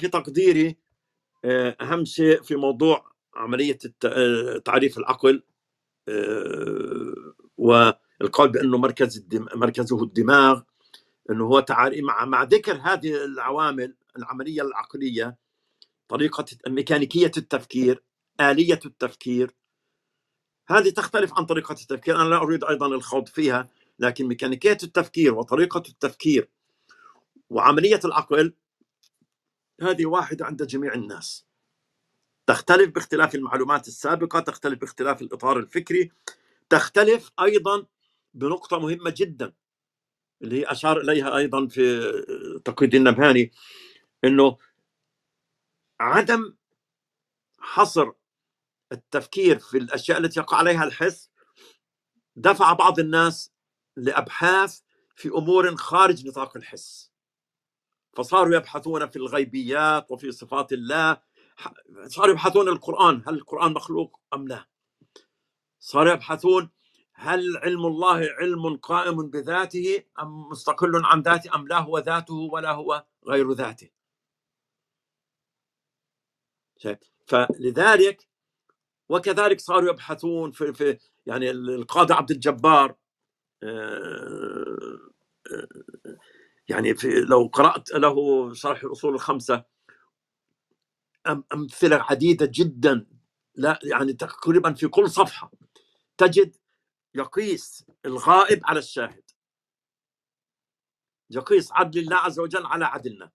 في تقديري آه، أهم شيء في موضوع عملية آه، تعريف العقل آه، والقول بأنه مركز. مركزه الدماغ إنه هو تعريف مع مع ذكر هذه العوامل العملية العقلية طريقة ميكانيكية التفكير آلية التفكير هذه تختلف عن طريقة التفكير أنا لا أريد أيضا الخوض فيها لكن ميكانيكية التفكير وطريقة التفكير وعملية العقل هذه واحدة عند جميع الناس تختلف باختلاف المعلومات السابقة تختلف باختلاف الإطار الفكري تختلف أيضا بنقطة مهمة جدا اللي هي أشار إليها أيضا في تقييد النبهاني أنه عدم حصر التفكير في الأشياء التي يقع عليها الحس دفع بعض الناس لأبحاث في أمور خارج نطاق الحس. فصاروا يبحثون في الغيبيات وفي صفات الله صاروا يبحثون القرآن هل القرآن مخلوق أم لا؟ صاروا يبحثون هل علم الله علم قائم بذاته أم مستقل عن ذاته أم لا هو ذاته ولا هو غير ذاته. فلذلك وكذلك صاروا يبحثون في, في يعني القاضي عبد الجبار آه، آه، يعني في لو قرأت له شرح الأصول الخمسة أمثلة عديدة جدا. لا يعني تقريبا في كل صفحة. تجد يقيس الغائب على الشاهد. يقيس عدل الله عز وجل على عدلنا.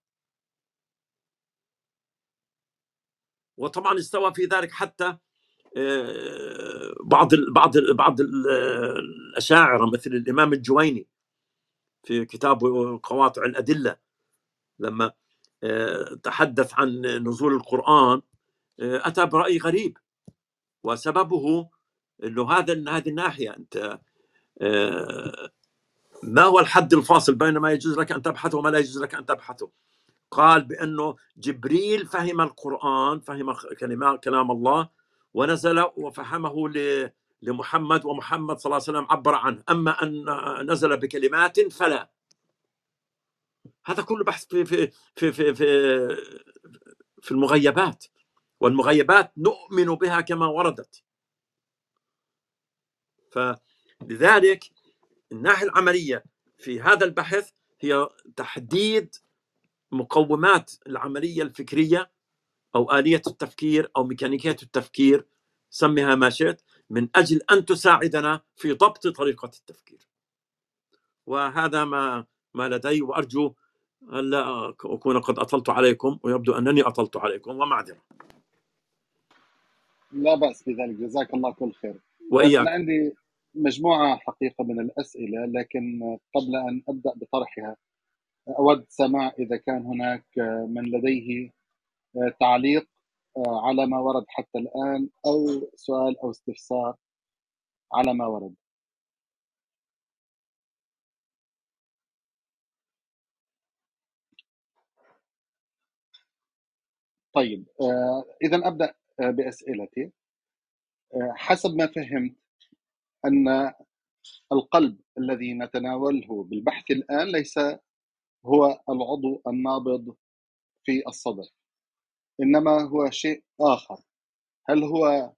وطبعا استوى في ذلك حتى آه، بعض بعض بعض الأشاعرة مثل الإمام الجويني في كتابه قواطع الأدلة. لما تحدث عن نزول القرآن أتى برأي غريب وسببه أنه هذا هذه الناحية أنت ما هو الحد الفاصل بين ما يجوز لك أن تبحثه وما لا يجوز لك أن تبحثه؟ قال بأنه جبريل فهم القرآن فهم كلام الله ونزل وفهمه لمحمد ومحمد صلى الله عليه وسلم عبر عنه أما أن نزل بكلمات فلا. هذا كله بحث في في في في في, في المغيبات والمغيبات نؤمن بها كما وردت فلذلك الناحية العملية في هذا البحث هي تحديد مقومات العملية الفكرية أو آلية التفكير أو ميكانيكية التفكير سميها ما شئت من أجل أن تساعدنا في ضبط طريقة التفكير. وهذا ما ما لدي وأرجو الا أكون قد أطلت عليكم ويبدو أنني أطلت عليكم ومعذره.
لا بأس بذلك جزاك الله كل خير.
وإياك.
أنا عندي مجموعة حقيقة من الأسئلة لكن قبل أن أبدأ بطرحها أود سماع إذا كان هناك من لديه تعليق على ما ورد حتى الآن أو سؤال أو استفسار على ما ورد. طيب آه، إذا أبدأ آه، بأسئلتي. آه، حسب ما فهمت أن القلب الذي نتناوله بالبحث الآن ليس هو العضو النابض في الصدر إنما هو شيء آخر. هل هو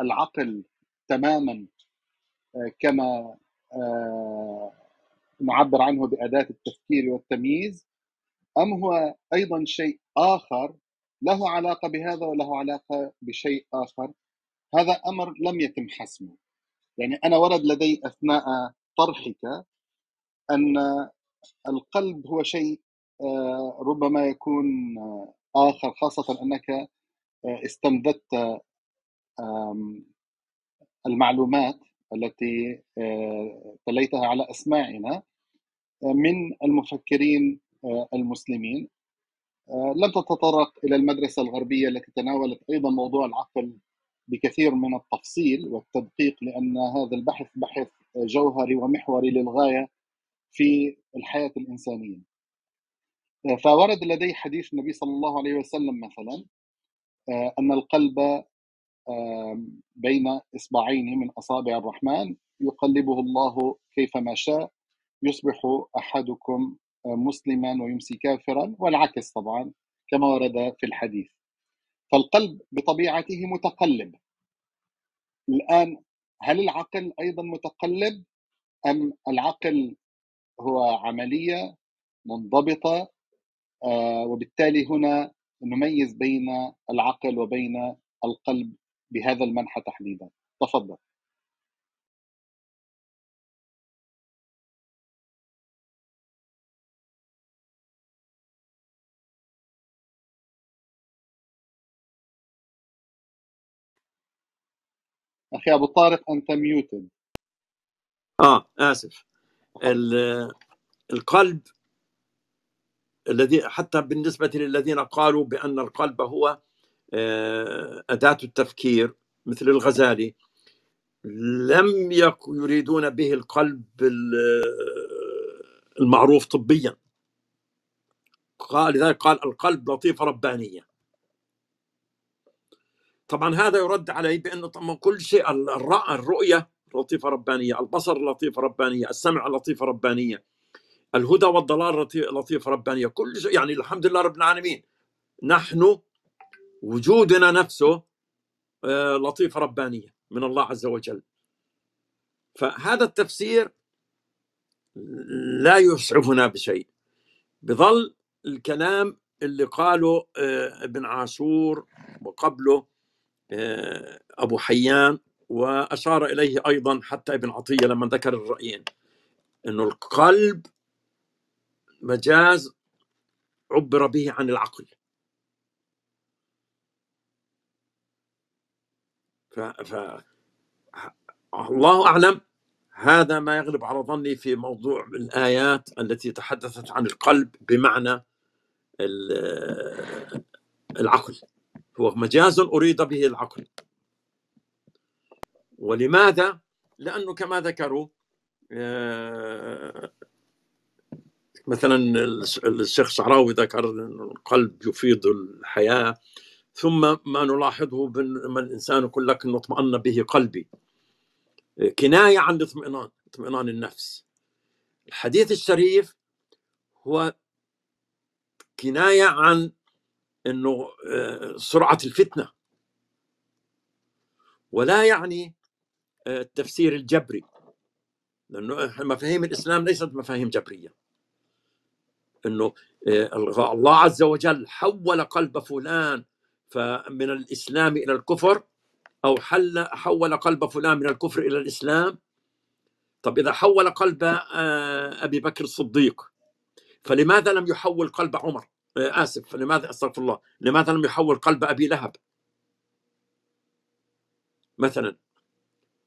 العقل تماما كما نعبر عنه بأداة التفكير والتمييز أم هو أيضا شيء آخر له علاقة بهذا وله علاقة بشيء آخر. هذا أمر لم يتم حسمه. يعني أنا ورد لدي أثناء طرحك أن القلب هو شيء آه، ربما يكون آه، آخر خاصة أنك آه، استمددت المعلومات التي تليتها على أسماعنا من المفكرين المسلمين. لم تتطرق إلى المدرسة الغربية التي تناولت أيضا موضوع العقل بكثير من التفصيل والتدقيق لأن هذا البحث بحث جوهري ومحوري للغاية في الحياة الإنسانية. آه، فورد لدي حديث النبي صلى الله عليه وسلم مثلا آه، أن القلب بين إصبعين من أصابع الرحمن يقلبه الله كيفما شاء يصبح أحدكم مسلما ويمسي كافرا والعكس طبعا كما ورد في الحديث. فالقلب بطبيعته متقلب. الآن هل العقل أيضا متقلب أم العقل هو عملية منضبطة؟ آه، وبالتالي هنا نميز بين العقل وبين القلب بهذا المنحى تحديدا. تفضل. أخي أبو طارق أنت ميوتد
آه آسف. القلب الذي حتى بالنسبة للذين قالوا بأن القلب هو آه، أداة التفكير مثل الغزالي لم يريدون به القلب المعروف طبيا. قال لذلك قال القلب لطيفه ربانيه طبعا هذا يرد عليه بانه طبعا كل شيء الرؤية لطيفة ربانية، البصر لطيفة ربانية، السمع لطيفة ربانية. الهدى والضلال لطيفة ربانية، كل شيء يعني الحمد لله رب العالمين. نحن وجودنا نفسه آه، لطيفة ربانية من الله عز وجل. فهذا التفسير لا يسعفنا بشيء. بظل الكلام اللي قاله آه، ابن عاشور وقبله أبو حيان وأشار إليه أيضا حتى ابن عطية لما ذكر الرأيين أنه القلب مجاز عبر به عن العقل. ف... ف... الله أعلم هذا ما يغلب على ظني في موضوع الآيات التي تحدثت عن القلب بمعنى العقل. هو مجاز أريد به العقل. ولماذا؟ لأنه كما ذكروا آه، مثلا الشيخ شعراوي ذكر القلب يفيض الحياة ثم ما نلاحظه ما الإنسان يقول لك أنه اطمأن به قلبي. كناية عن الاطمئنان اطمئنان النفس. الحديث الشريف هو كناية عن إنه آه، سرعة الفتنة. ولا يعني آه، التفسير الجبري. لأنه مفاهيم الإسلام ليست مفاهيم جبرية. إنه آه، الله عز وجل حول قلب فلان فمن الإسلام إلى الكفر أو حل حول قلب فلان من الكفر إلى الإسلام. طب إذا حول قلب أبي بكر الصديق فلماذا لم يحول قلب عمر؟ آه، آسف لماذا؟ أستغفر الله. لماذا لم يحول قلب أبي لهب؟ مثلا.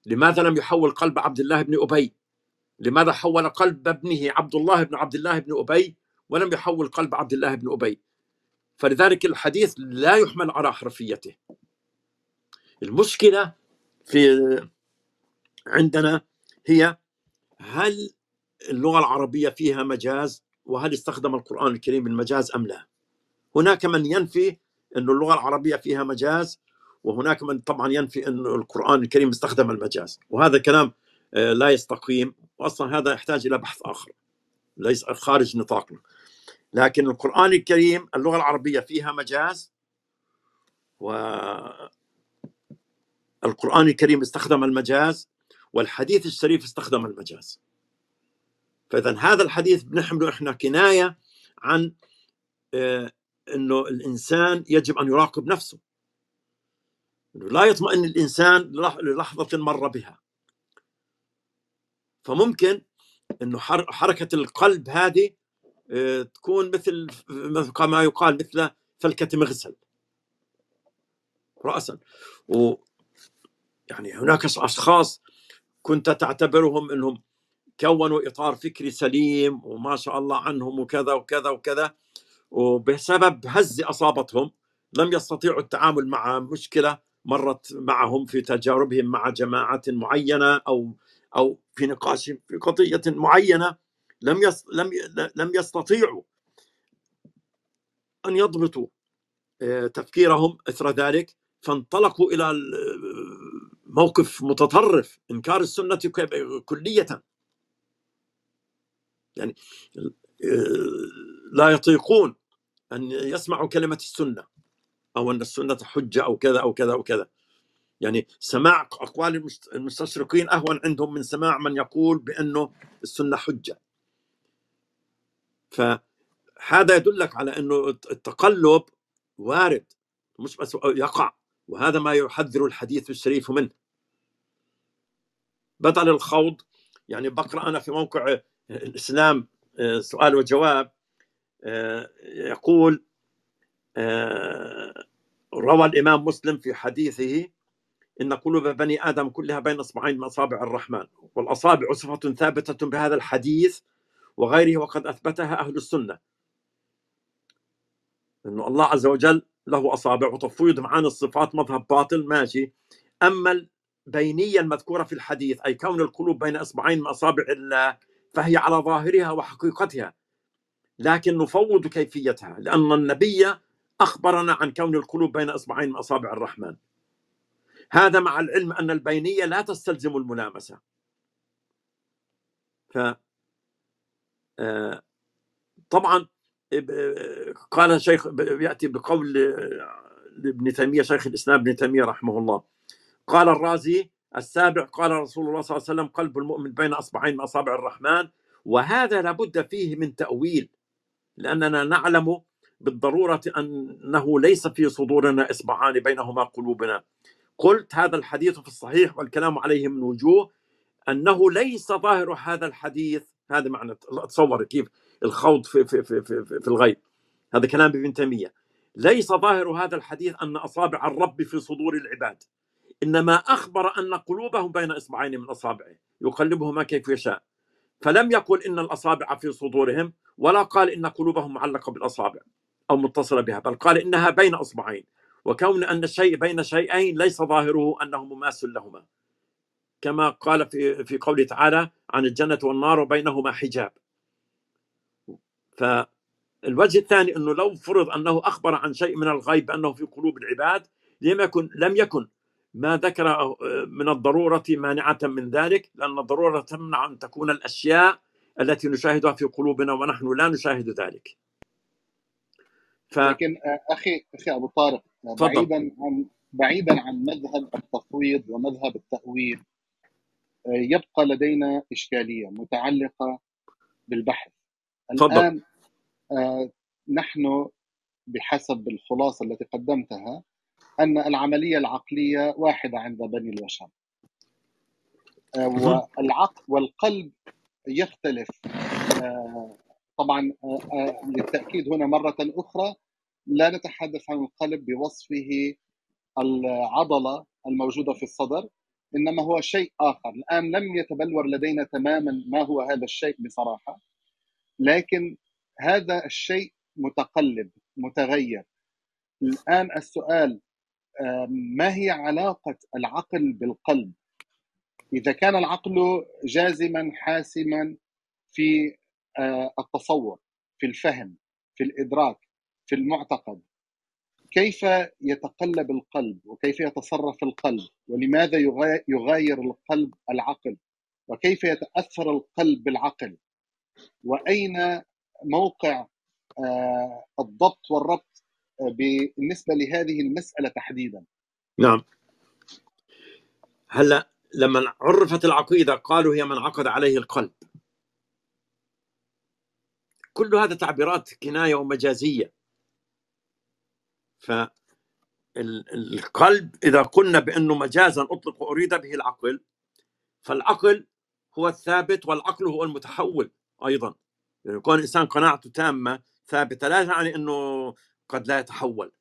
لماذا لم يحول قلب عبد الله بن أبي؟ لماذا حول قلب ابنه عبد الله بن عبد الله بن أبي ولم يحول قلب عبد الله بن أبي؟ فلذلك الحديث لا يحمل على حرفيته. المشكلة في عندنا هي هل اللغة العربية فيها مجاز؟ وهل استخدم القرآن الكريم المجاز أم لا؟ هناك من ينفي أن اللغة العربية فيها مجاز وهناك من طبعا ينفي أن القرآن الكريم استخدم المجاز. وهذا كلام آه، لا يستقيم واصلا هذا يحتاج إلى بحث آخر ليس خارج نطاقنا. لكن القرآن الكريم اللغة العربية فيها مجاز و القرآن الكريم استخدم المجاز والحديث الشريف استخدم المجاز. فإذا هذا الحديث بنحمله إحنا كناية عن آه، أنه الإنسان يجب أن يراقب نفسه. لا يطمئن الإنسان للحظة مر بها. فممكن أنه حركة القلب هذه آه، تكون مثل كما يقال مثل فلكة مغسل. رأسا. يعني هناك أشخاص كنت تعتبرهم إنهم كونوا إطار فكري سليم وما شاء الله عنهم وكذا وكذا وكذا وبسبب هزه إصابتهم لم يستطيعوا التعامل مع مشكلة مرت معهم في تجاربهم مع جماعة معينة أو أو في نقاش في قضية معينة لم لم لم يستطيعوا أن يضبطوا آه، تفكيرهم إثر ذلك فانطلقوا إلى موقف متطرف إنكار السنة كلية. يعني لا يطيقون أن يسمعوا كلمة السنة أو أن السنة حجة أو كذا أو كذا أو كذا. يعني سماع أقوال المستشرقين أهون عندهم من سماع من يقول بأنه السنة حجة. فهذا يدلك على أنه التقلب وارد مش بس يقع وهذا ما يحذر الحديث الشريف منه. بدل الخوض يعني بقرا أنا في موقع الإسلام آه، سؤال وجواب آه، يقول آه، روى الإمام مسلم في حديثه إن قلوب بني آدم كلها بين أصبعين من أصابع الرحمن والأصابع صفة ثابتة بهذا الحديث وغيره وقد أثبتها أهل السنة. انه الله عز وجل له أصابع وتفويض معاني الصفات مذهب باطل ماشي. أما البينيه المذكوره في الحديث أي كون القلوب بين أصبعين من أصابع الله فهي على ظاهرها وحقيقتها لكن نفوض كيفيتها لأن النبي أخبرنا عن كون القلوب بين أصبعين من أصابع الرحمن. هذا مع العلم أن البينية لا تستلزم الملامسة. ف آه، طبعا قال شيخ يأتي بقول ابن تيمية شيخ الإسلام ابن تيمية رحمه الله. قال الرازي السابع قال رسول الله صلى الله عليه وسلم قلب المؤمن بين أصبعين من أصابع الرحمن وهذا لابد فيه من تأويل لأننا نعلم بالضرورة أنه ليس في صدورنا إصبعان بينهما قلوبنا. قلت هذا الحديث في الصحيح والكلام عليه من وجوه أنه ليس ظاهر هذا الحديث هذا معنى تصور كيف الخوض في في في في, في الغيب هذا كلام ابن تيمية. ليس ظاهر هذا الحديث أن أصابع الرب في صدور العباد. إنما أخبر أن قلوبهم بين إصبعين من أصابعه يقلبهما كيف يشاء. فلم يقل إن الأصابع في صدورهم ولا قال إن قلوبهم معلقة بالأصابع أو متصلة بها بل قال إنها بين إصبعين. وكون أن الشيء بين شيئين ليس ظاهره أنه مماثل لهما. كما قال في في قوله تعالى عن الجنة والنار وبينهما حجاب. فالوجه الثاني إنه لو فرض أنه أخبر عن شيء من الغيب بأنه في قلوب العباد لم يكن لم يكن ما ذكر من الضرورة مانعة من ذلك لأن الضرورة تمنع أن تكون الأشياء التي نشاهدها في قلوبنا ونحن لا نشاهد ذلك.
ف... لكن أخي أخي أبو طارق بعيدا عن بعيدا عن مذهب التفويض ومذهب التأويل
يبقى لدينا إشكالية متعلقة بالبحث. الآن آه، نحن بحسب الخلاصة التي قدمتها أن العملية العقلية واحدة عند بني البشر آه، والعقل والقلب يختلف. آه، طبعا للتأكيد هنا مرة أخرى لا نتحدث عن القلب بوصفه العضلة الموجودة في الصدر إنما هو شيء آخر. الآن لم يتبلور لدينا تماما ما هو هذا الشيء بصراحة لكن هذا الشيء متقلب متغير. الآن السؤال ما هي علاقة العقل بالقلب؟ إذا كان العقل جازما حاسما في آه، التصور في الفهم في الإدراك في المعتقد كيف يتقلب القلب وكيف يتصرف القلب؟ ولماذا يغاير القلب العقل؟ وكيف يتأثر القلب بالعقل؟ وأين موقع آه، الضبط والربط؟ بالنسبة لهذه المسألة تحديدا.
نعم. هلا لما عرفت العقيدة قالوا هي من عقد عليه القلب. كل هذا تعبيرات كناية ومجازية. فالقلب إذا قلنا بأنه مجازا أطلق وأريد به العقل فالعقل هو الثابت والعقل هو المتحول أيضا. يعني يكون الإنسان قناعته تامة ثابتة لا يعني أنه قد لا يتحول.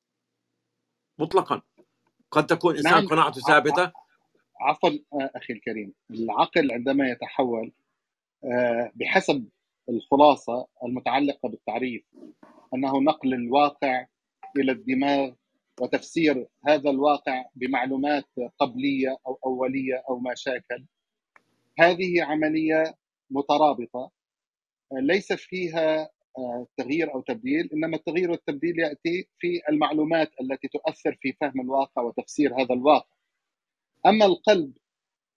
مطلقا. قد تكون إنسان نعم. قناعته ثابتة.
عفوا أخي الكريم. العقل عندما يتحول آه، بحسب الخلاصة المتعلقة بالتعريف أنه نقل الواقع إلى الدماغ وتفسير هذا الواقع بمعلومات قبلية أو أولية أو ما شاكل. هذه عملية مترابطة ليس فيها آه، تغيير أو تبديل إنما التغيير والتبديل يأتي في المعلومات التي تؤثر في فهم الواقع وتفسير هذا الواقع. أما القلب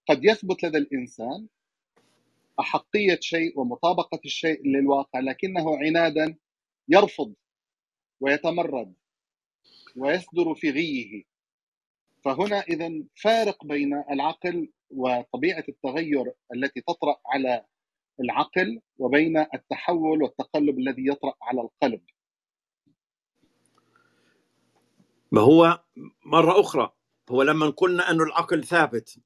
قد يثبت لدى الإنسان أحقية شيء ومطابقة الشيء للواقع لكنه عنادا يرفض ويتمرد ويصدر في غيه. فهنا اذا فارق بين العقل وطبيعة التغير التي تطرأ على العقل وبين التحول والتقلب الذي يطرأ على القلب.
ما هو مرة أخرى هو لما قلنا انه العقل ثابت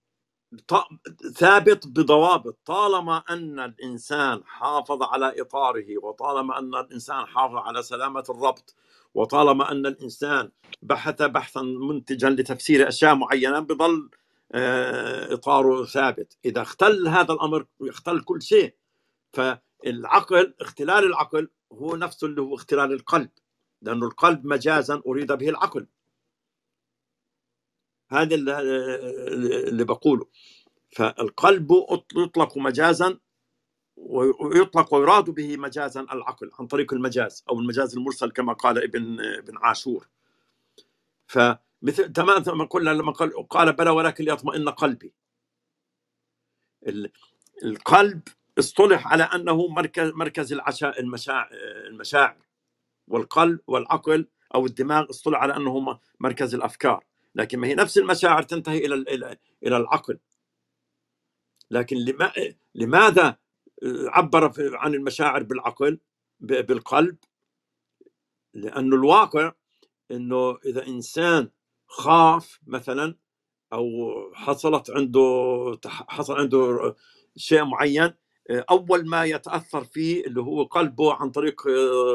ثابت بضوابط طالما أن الإنسان حافظ على إطاره وطالما أن الإنسان حافظ على سلامة الربط وطالما أن الإنسان بحث بحثا منتجا لتفسير أشياء معينة بظل اطاره ثابت. إذا اختل هذا الأمر يختل كل شيء فالعقل اختلال العقل هو نفسه اللي هو اختلال القلب لأنه القلب مجازا أريد به العقل. هذا اللي بقوله. فالقلب يطلق مجازا ويطلق ويراد به مجازا العقل عن طريق المجاز أو المجاز المرسل كما قال ابن ابن عاشور. فمثل تمام ما قلنا لما قال قال بلى ولكن ليطمئن قلبي. القلب اصطلح على أنه مركز مركز العشاء المشاعر. والقلب والعقل أو الدماغ اصطلح على أنه مركز الأفكار. لكن ما هي نفس المشاعر تنتهي إلى إلى العقل. لكن لماذا عبر عن المشاعر بالعقل؟ بالقلب؟ لأنه الواقع إنه إذا إنسان خاف مثلا أو حصلت عنده حصل عنده شيء معين أول ما يتأثر فيه اللي هو قلبه عن طريق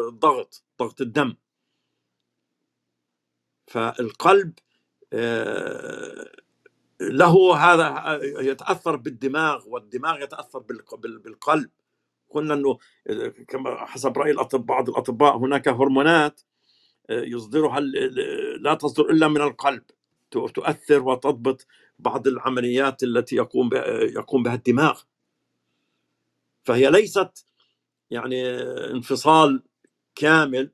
الضغط ضغط الدم. فالقلب له هذا يتأثر بالدماغ والدماغ يتأثر بالقلب. قلنا إنه كما حسب رأي الاطباء بعض الأطباء هناك هرمونات يصدرها لا تصدر إلا من القلب. تؤثر وتضبط بعض العمليات التي يقوم يقوم بها الدماغ. فهي ليست يعني انفصال كامل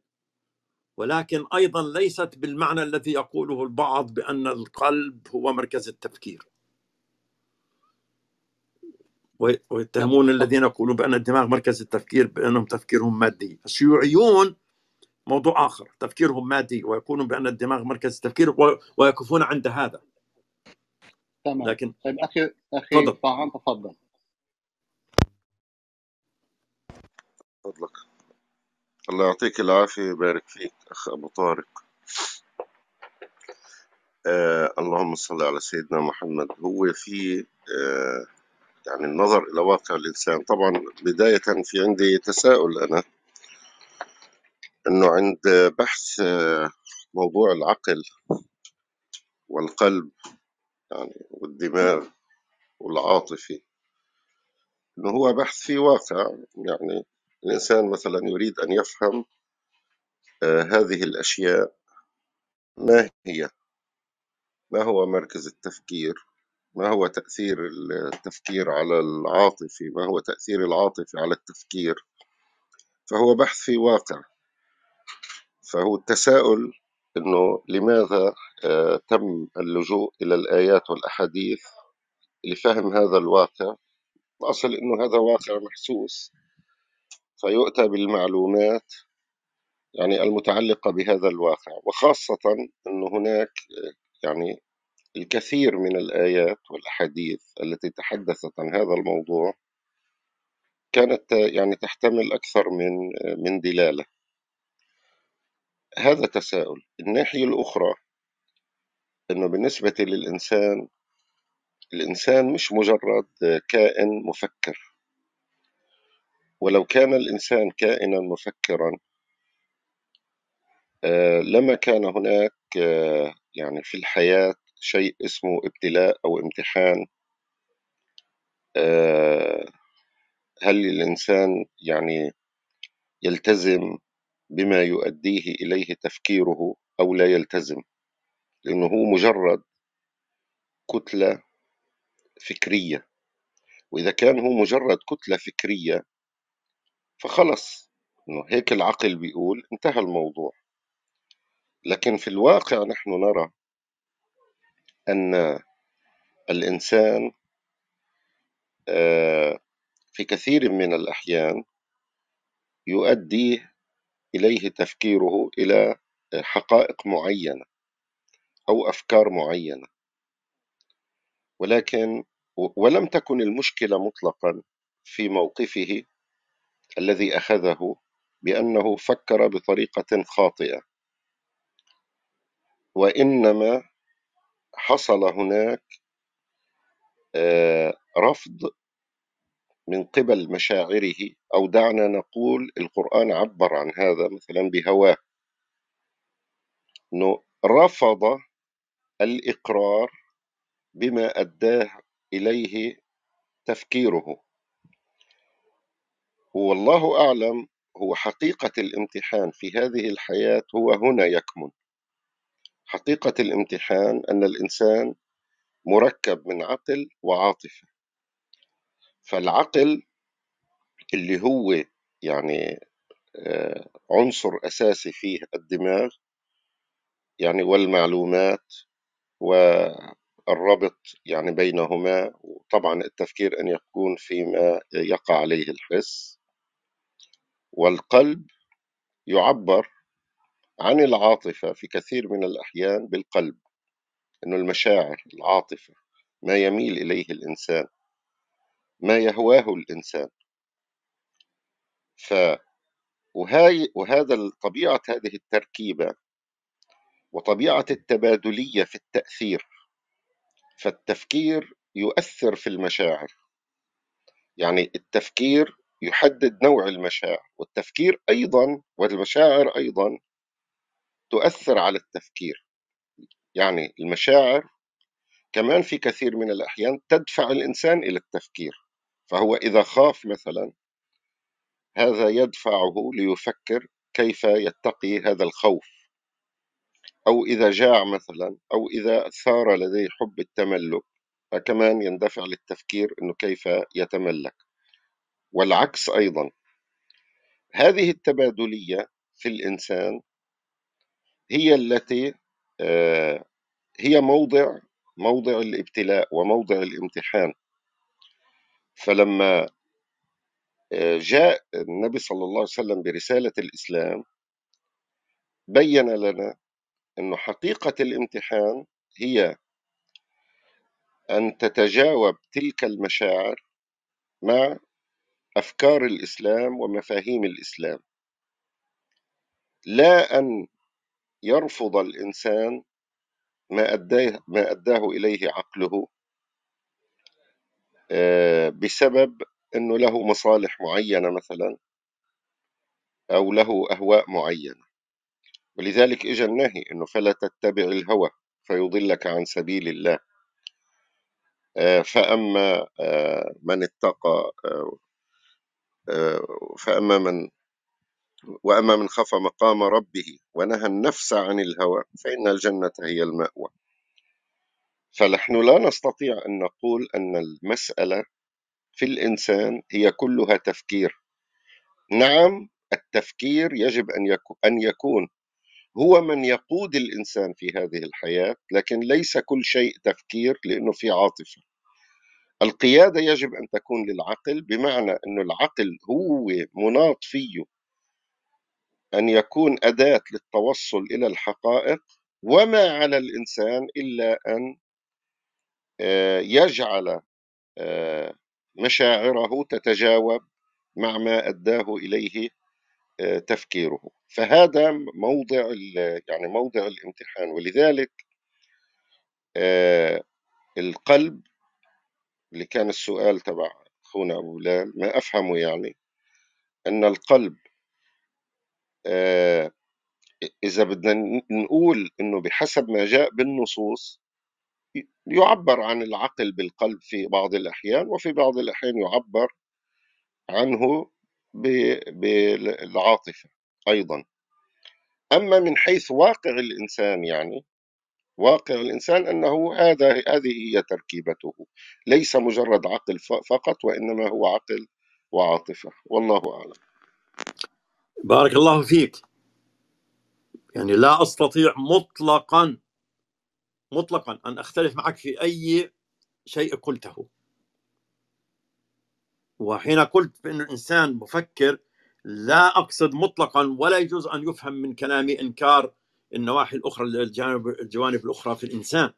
ولكن أيضا ليست بالمعنى الذي يقوله البعض بأن القلب هو مركز التفكير. ويتهمون الذين يقولون بأن الدماغ مركز التفكير بأنهم تفكيرهم مادي. الشيوعيون موضوع آخر تفكيرهم مادي ويقولون بأن الدماغ مركز التفكير ويقفون عند هذا.
تمام.
لكن
طيب أخي أخي
تفضل.
طاعن تفضل.
فضلك. الله يعطيك العافية ويبارك فيك أخ أبو طارق. آه اللهم صل على سيدنا محمد. هو في آه يعني النظر إلى واقع الإنسان. طبعا بداية في عندي تساؤل أنا. أنه عند بحث آه موضوع العقل والقلب يعني والدماغ والعاطفة أنه هو بحث في واقع. يعني الإنسان مثلا يريد أن يفهم آه هذه الأشياء ما هي؟ ما هو مركز التفكير؟ ما هو تأثير التفكير على العاطفة ما هو تأثير العاطفة على التفكير؟ فهو بحث في واقع. فهو التساؤل أنه لماذا آه، تم اللجوء إلى الآيات والأحاديث لفهم هذا الواقع؟ الأصل أنه هذا واقع محسوس فيؤتى بالمعلومات يعني المتعلقة بهذا الواقع وخاصة أنه هناك آه، يعني الكثير من الآيات والأحاديث التي تحدثت عن هذا الموضوع كانت يعني تحتمل أكثر من من دلالة. هذا تساؤل. الناحية الأخرى أنه بالنسبة للإنسان الإنسان مش مجرد كائن مفكر. ولو كان الإنسان كائنا مفكرا آه، لما كان هناك آه، يعني في الحياة شيء اسمه ابتلاء أو امتحان آه، هل الإنسان يعني يلتزم بما يؤديه إليه تفكيره أو لا يلتزم لأنه هو مجرد كتلة فكرية. وإذا كان هو مجرد كتلة فكرية فخلص. إنه هيك العقل بيقول انتهى الموضوع. لكن في الواقع نحن نرى أن الإنسان آه، في كثير من الأحيان يؤدي إليه تفكيره إلى حقائق معينة أو أفكار معينة. ولكن ولم تكن المشكلة مطلقا في موقفه الذي أخذه بأنه فكر بطريقة خاطئة. وإنما حصل هناك آه، رفض من قبل مشاعره أو دعنا نقول القرآن عبر عن هذا مثلا بهواه. أنه رفض الإقرار بما أداه إليه تفكيره. والله أعلم هو حقيقة الامتحان في هذه الحياة هو هنا يكمن. حقيقة الامتحان أن الإنسان مركب من عقل وعاطفة. فالعقل اللي هو يعني آه، عنصر أساسي فيه الدماغ يعني والمعلومات والربط يعني بينهما وطبعا التفكير أن يكون فيما يقع عليه الحس. والقلب يعبر عن العاطفة في كثير من الأحيان بالقلب إنه المشاعر العاطفة ما يميل إليه الإنسان. ما يهواه الإنسان. ف وهاي وهذا طبيعة هذه التركيبة وطبيعة التبادلية في التأثير فالتفكير يؤثر في المشاعر. يعني التفكير يحدد نوع المشاعر والتفكير أيضا والمشاعر أيضا تؤثر على التفكير. يعني المشاعر كمان في كثير من الأحيان تدفع الإنسان إلى التفكير. فهو إذا خاف مثلا هذا يدفعه ليفكر كيف يتقي هذا الخوف. أو إذا جاع مثلا أو إذا ثار لديه حب التملك فكمان يندفع للتفكير أنه كيف يتملك. والعكس أيضا. هذه التبادلية في الإنسان هي التي آه، هي موضع موضع الابتلاء وموضع الامتحان. فلما آه، جاء النبي صلى الله عليه وسلم برسالة الإسلام بين لنا أن حقيقة الامتحان هي أن تتجاوب تلك المشاعر مع أفكار الإسلام ومفاهيم الإسلام. لا أن يرفض الإنسان ما أداه, ما أداه إليه عقله. بسبب أنه له مصالح معينة مثلا أو له أهواء معينة. ولذلك إجا النهي أنه فلا تتبع الهوى فيضلك عن سبيل الله. آه، فأما آه، من اتقى فأما من وأما من خاف مقام ربه ونهى النفس عن الهوى فإن الجنة هي المأوى. فنحن لا نستطيع أن نقول أن المسألة في الإنسان هي كلها تفكير. نعم التفكير يجب أن يكون, هو من يقود الإنسان في هذه الحياة لكن ليس كل شيء تفكير لأنه في عاطفة. القيادة يجب أن تكون للعقل بمعنى أن العقل هو مناط فيه أن يكون أداة للتوصل إلى الحقائق وما على الإنسان إلا أن يجعل آه، مشاعره تتجاوب مع ما أداه إليه آه، تفكيره. فهذا موضع يعني موضع الامتحان. ولذلك القلب اللي كان السؤال تبع أخونا أبو بلال ما أفهمه يعني أن القلب إذا بدنا نقول إنه بحسب ما جاء بالنصوص يعبر عن العقل بالقلب في بعض الأحيان وفي بعض الأحيان يعبر عنه بالعاطفة أيضا. أما من حيث واقع الإنسان يعني واقع الإنسان أنه هذا هذه هي تركيبته. ليس مجرد عقل فقط وإنما هو عقل وعاطفة. والله أعلم.
بارك الله فيك. يعني لا أستطيع مطلقا مطلقا أن أختلف معك في أي شيء قلته. وحين قلت بأن الإنسان مفكر لا أقصد مطلقا ولا يجوز أن يفهم من كلامي إنكار النواحي الأخرى الجانب الجوانب الأخرى في الإنسان.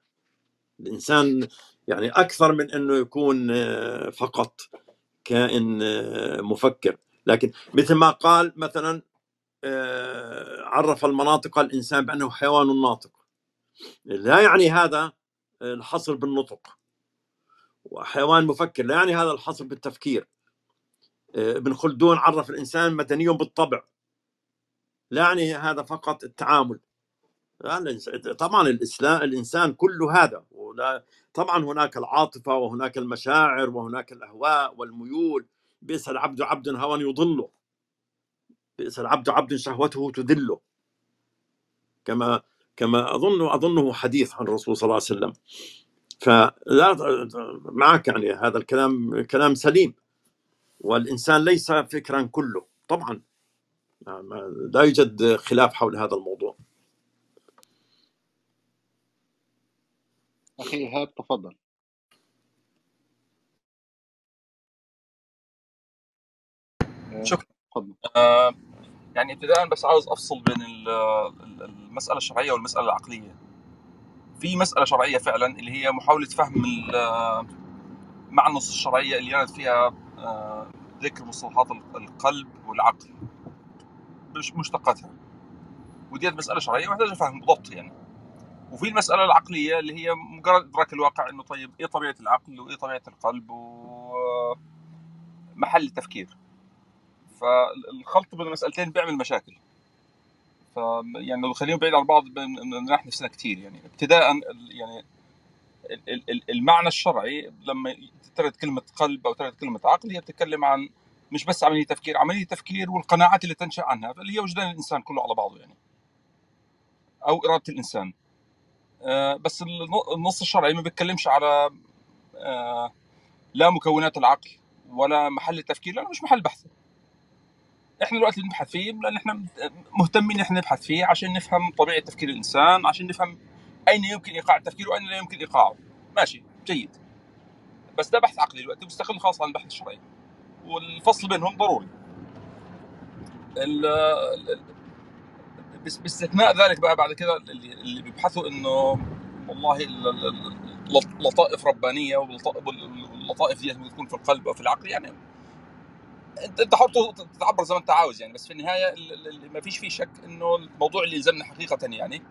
الإنسان يعني أكثر من أنه يكون آه، فقط كائن آه، مفكر. لكن مثل ما قال مثلا آه، عرف المناطق الإنسان بأنه حيوان ناطق. لا يعني هذا الحصر بالنطق. وحيوان مفكر لا يعني هذا الحصر بالتفكير. ابن خلدون عرف الإنسان مدني بالطبع. لا يعني هذا فقط التعامل. طبعا الإسلام الإنسان كل هذا طبعا هناك العاطفة وهناك المشاعر وهناك الأهواء والميول. بئس العبد عبد هوى يضله. بئس العبد عبد شهوته تذله. كما كما أظن أظنه حديث عن الرسول صلى الله عليه وسلم. فلا معك يعني هذا الكلام كلام سليم. والإنسان ليس فكرا كله. طبعا. لا يوجد خلاف حول هذا الموضوع.
أخي إيهاب تفضل.
شكرا. تفضل. آه يعني ابتداء بس عاوز أفصل بين المسألة الشرعية والمسألة العقلية. في مسألة شرعية فعلا اللي هي محاولة فهم معنى النصوص الشرعية اللي كانت فيها آه، ذكر مصطلحات القلب والعقل. مشتقاتها. وديت مسألة شرعية محتاجة فهم بالضبط يعني. وفي المسألة العقلية اللي هي مجرد إدراك الواقع إنه طيب إيه طبيعة العقل وإيه طبيعة القلب ومحل التفكير. فالخلط بين المسألتين بيعمل مشاكل. ف يعني لو خليهم بعيد عن بعض بنريح نفسنا كثير يعني. ابتداء يعني المعنى الشرعي لما ترد كلمة قلب أو ترد كلمة عقل هي بتتكلم عن مش بس عملية تفكير عملية تفكير والقناعات اللي تنشأ عنها. اللي هي وجدان الإنسان كله على بعضه يعني. أو إرادة الإنسان. آه، بس النص الشرعي ما بيتكلمش على آه، لا مكونات العقل ولا محل التفكير لأنه مش محل بحث. إحنا دلوقتي بنبحث فيه لأن إحنا مهتمين إحنا نبحث فيه عشان نفهم طبيعة تفكير الإنسان عشان نفهم أين يمكن إيقاع التفكير وأين لا يمكن إيقاعه. ماشي جيد. بس ده بحث عقلي دلوقتي مستقل خاص عن البحث الشرعي. والفصل بينهم ضروري. باستثناء ذلك بقى بعد كده اللي, اللي بيبحثوا إنه والله لط- لطائف ربانية واللط- واللطائف دي تكون في القلب أو في العقل يعني انت انت حر تتعبر زي ما انت عاوز يعني بس في النهاية ال- ال- ال- ما فيش فيه شك إنه الموضوع اللي يلزمنا حقيقة يعني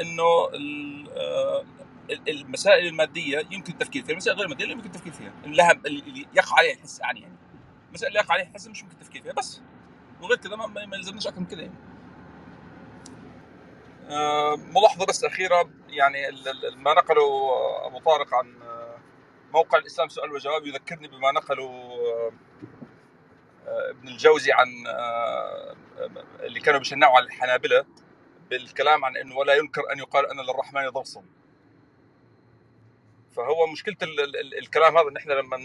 إنه آه، ال- المسائل المادية يمكن التفكير فيها، المسائل غير المادية لا يمكن التفكير فيها، لها اللي يقع عليها الحس يعني يعني المسائل اللي يقع عليها الحس مش ممكن التفكير فيها بس وغير كذا ما, يلزمناش أكثر من كذا يعني. آه، ملاحظة بس أخيرة يعني ما نقله أبو طارق عن آه، موقع الإسلام سؤال وجواب يذكرني بما نقله ابن الجوزي عن آه، اللي كانوا بيشنعوا على الحنابلة بالكلام عن إنه ولا ينكر أن يقال أن للرحمن ضرس. فهو مشكلة ال ال ال الكلام هذا إن إحنا لما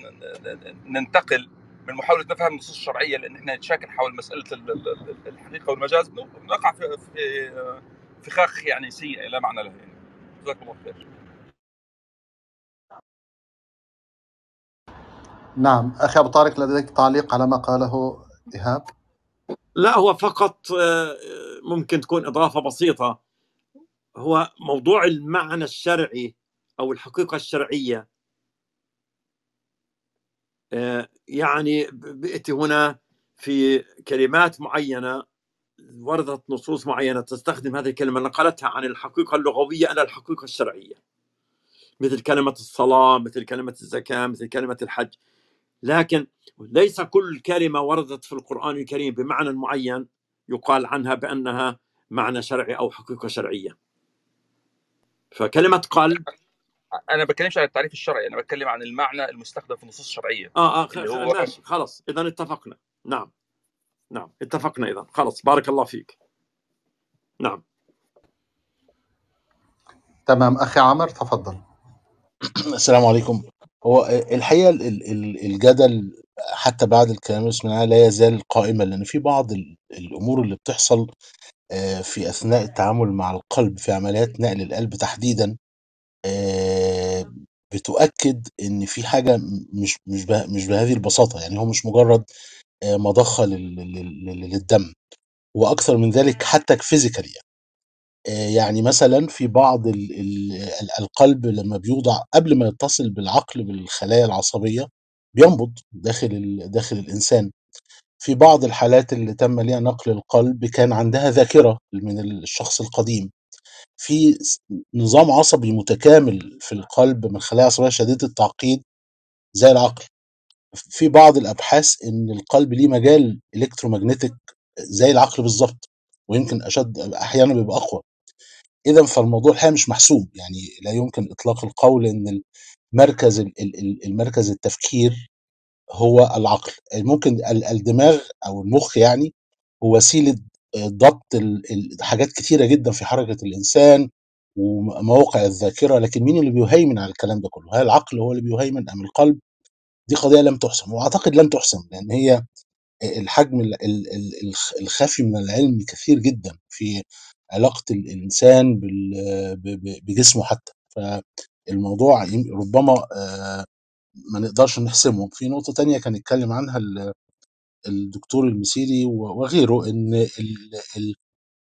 ننتقل من محاولة نفهم النصوص الشرعية لإن إحنا نتشاكل حول مسألة ال- ال- ال- الحقيقة والمجاز نقع في في فخاخ يعني سيئه لا معنى لها يعني جزاك الله خير.
نعم. أخي أبو طارق لديك تعليق على ما قاله إيهاب؟
لا هو فقط آه، ممكن تكون إضافة بسيطة. هو موضوع المعنى الشرعي أو الحقيقة الشرعية. آه، يعني بأتي هنا في كلمات معينة وردت نصوص معينة تستخدم هذه الكلمة. نقلتها عن الحقيقة اللغوية إلى الحقيقة الشرعية. مثل كلمة الصلاة مثل كلمة الزكاة مثل كلمة الحج. لكن ليس كل كلمة وردت في القرآن الكريم بمعنى معين يقال عنها بأنها معنى شرعي أو حقيقة شرعية. فكلمة قلب
أنا ما بتكلمش عن التعريف الشرعي أنا بتكلم عن المعنى المستخدم في النصوص الشرعية.
آه آه خ-
اللي
خ-
هو
ماشي خلاص إذا اتفقنا. نعم نعم اتفقنا إذا خلاص بارك الله فيك. نعم.
تمام أخي عمر تفضل.
السلام عليكم. هو الحقيقة ال- ال- ال- الجدل حتى بعد الكلام سمعناه لا يزال قائما لأن في بعض ال- الأمور اللي بتحصل آه، في أثناء التعامل مع القلب في عمليات نقل القلب تحديدا آه، بتؤكد إن في حاجة مش مش مش بهذه البساطة. يعني هو مش مجرد آه، مضخة لل- لل- لل- للدم. وأكثر من ذلك حتى فيزيكالي آه، يعني. مثلا في بعض ال- ال- ال- القلب لما بيوضع قبل ما يتصل بالعقل بالخلايا العصبية بينبض داخل داخل الإنسان. في بعض الحالات اللي تم ليها نقل القلب كان عندها ذاكرة من الشخص القديم. في نظام عصبي متكامل في القلب من خلايا عصبية شديدة التعقيد زي العقل. في بعض الأبحاث إن القلب ليه مجال إلكترومagnetic زي العقل بالظبط ويمكن أشد أحيانا بيبقى أقوى. اذا فالموضوع الحقيقة مش محسوم يعني لا يمكن إطلاق القول إن المركز ال- ال- ال- المركز التفكير هو العقل ممكن ال- الدماغ أو المخ يعني هو وسيلة آه، ضبط حاجات كتيرة جدا في حركة الإنسان ومواقع الذاكرة لكن مين اللي بيهيمن على الكلام ده كله؟ هل العقل هو اللي بيهيمن أم القلب؟ دي قضية لم تحسم وأعتقد لن تحسم لأن هي الحجم ال- ال- ال- الخ- الخفي من العلم كثير جدا في علاقة الإنسان بال- ب- ب- بجسمه حتى. فالموضوع ربما آه، ما نقدرش نحسمه. في نقطة تانية كان يتكلم عنها ال- الدكتور المسيري وغيره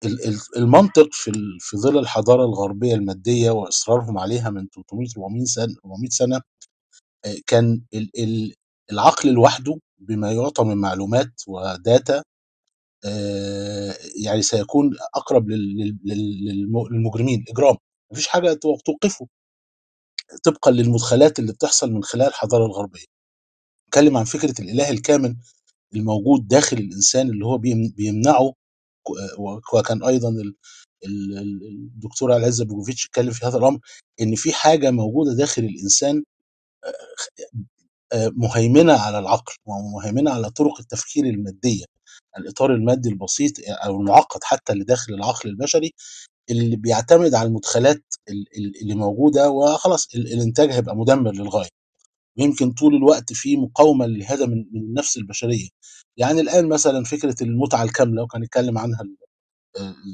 ال- المنطق في في ظل الحضارة الغربية المادية وإصرارهم عليها من 300 400 سنة 400 سنة آه، كان ال- ال- العقل لوحده بما يعطى من معلومات وداتا يعني سيكون أقرب لل- لل- لل- للم- للمجرمين إجرام. مفيش حاجة تو- توقفه طبقا للمدخلات اللي بتحصل من خلال الحضارة الغربية. اتكلم عن فكرة الإله الكامل الموجود داخل الإنسان اللي هو بيم- بيمنعه وكان أيضا ال- ال- ال- الدكتور عز بوجوفيتش اتكلم في هذا الأمر إن في حاجة موجودة داخل الإنسان آه، مهيمنة على العقل ومهيمنة على طرق التفكير المادية. الإطار المادي البسيط أو المعقد حتى اللي داخل العقل البشري اللي بيعتمد على المدخلات ال- ال- اللي موجودة وخلاص ال- الإنتاج هيبقى مدمر للغاية. ويمكن طول الوقت في مقاومة لهذا من النفس البشرية. يعني الآن مثلا فكرة المتعة الكاملة وكان يتكلم عنها ال-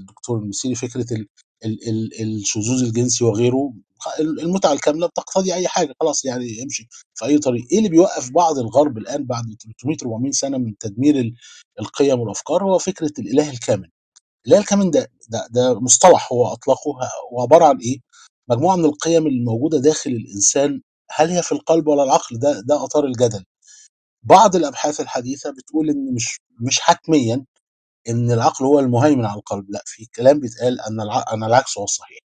الدكتور المسيري فكرة ال ال ال الشذوذ الجنسي وغيره المتعة الكاملة بتقتضي أي حاجة. خلاص يعني يمشي في أي طريق. إيه اللي بيوقف بعض الغرب الآن بعد 300 400 سنة من تدمير ال- القيم والأفكار؟ هو فكرة الإله الكامل. الإله الكامل ده ده, ده مصطلح هو أطلقه هو عباره عن إيه؟ مجموعة من القيم الموجودة داخل الإنسان. هل هي في القلب ولا العقل؟ ده ده اثار الجدل. بعض الأبحاث الحديثة بتقول إن مش مش حتميا إن العقل هو المهيمن على القلب. لأ في كلام بيتقال أن. أن العكس هو الصحيح.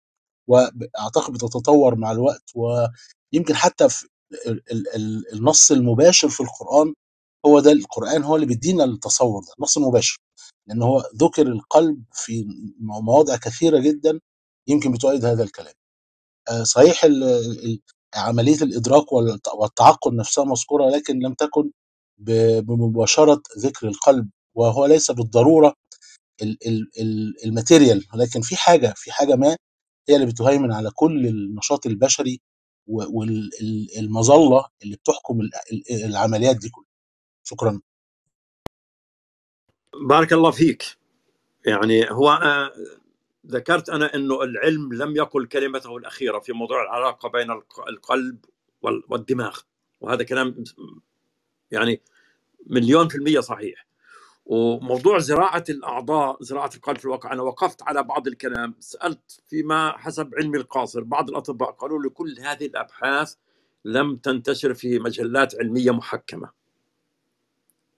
وأعتقد بتتطور مع الوقت ويمكن حتى في ال- ال- ال- النص المباشر في القرآن هو ده القرآن هو اللي بيدينا التصور ده النص المباشر لأن هو ذكر القلب في مواضع كثيرة جدا يمكن بتؤيد هذا الكلام. آه، صحيح عملية الإدراك والت- والتعقل نفسها مذكورة لكن لم تكن بمباشرة ذكر القلب وهو ليس بالضرورة ال- ال- ال- الماتيريال ولكن في حاجة في حاجة ما هي اللي بتهيمن على كل النشاط البشري والمظلة اللي بتحكم ال- ال- العمليات دي كلها. شكرا.
بارك الله فيك. يعني هو آه، ذكرت أنا إنه العلم لم يقل كلمته الأخيرة في موضوع العلاقة بين الق- القلب وال- والدماغ. وهذا كلام يعني مليون في المية صحيح. وموضوع زراعة الأعضاء زراعة القلب في الواقع. أنا وقفت على بعض الكلام سألت فيما حسب علمي القاصر. بعض الأطباء قالوا لي كل هذه الأبحاث لم تنتشر في مجلات علمية محكمة.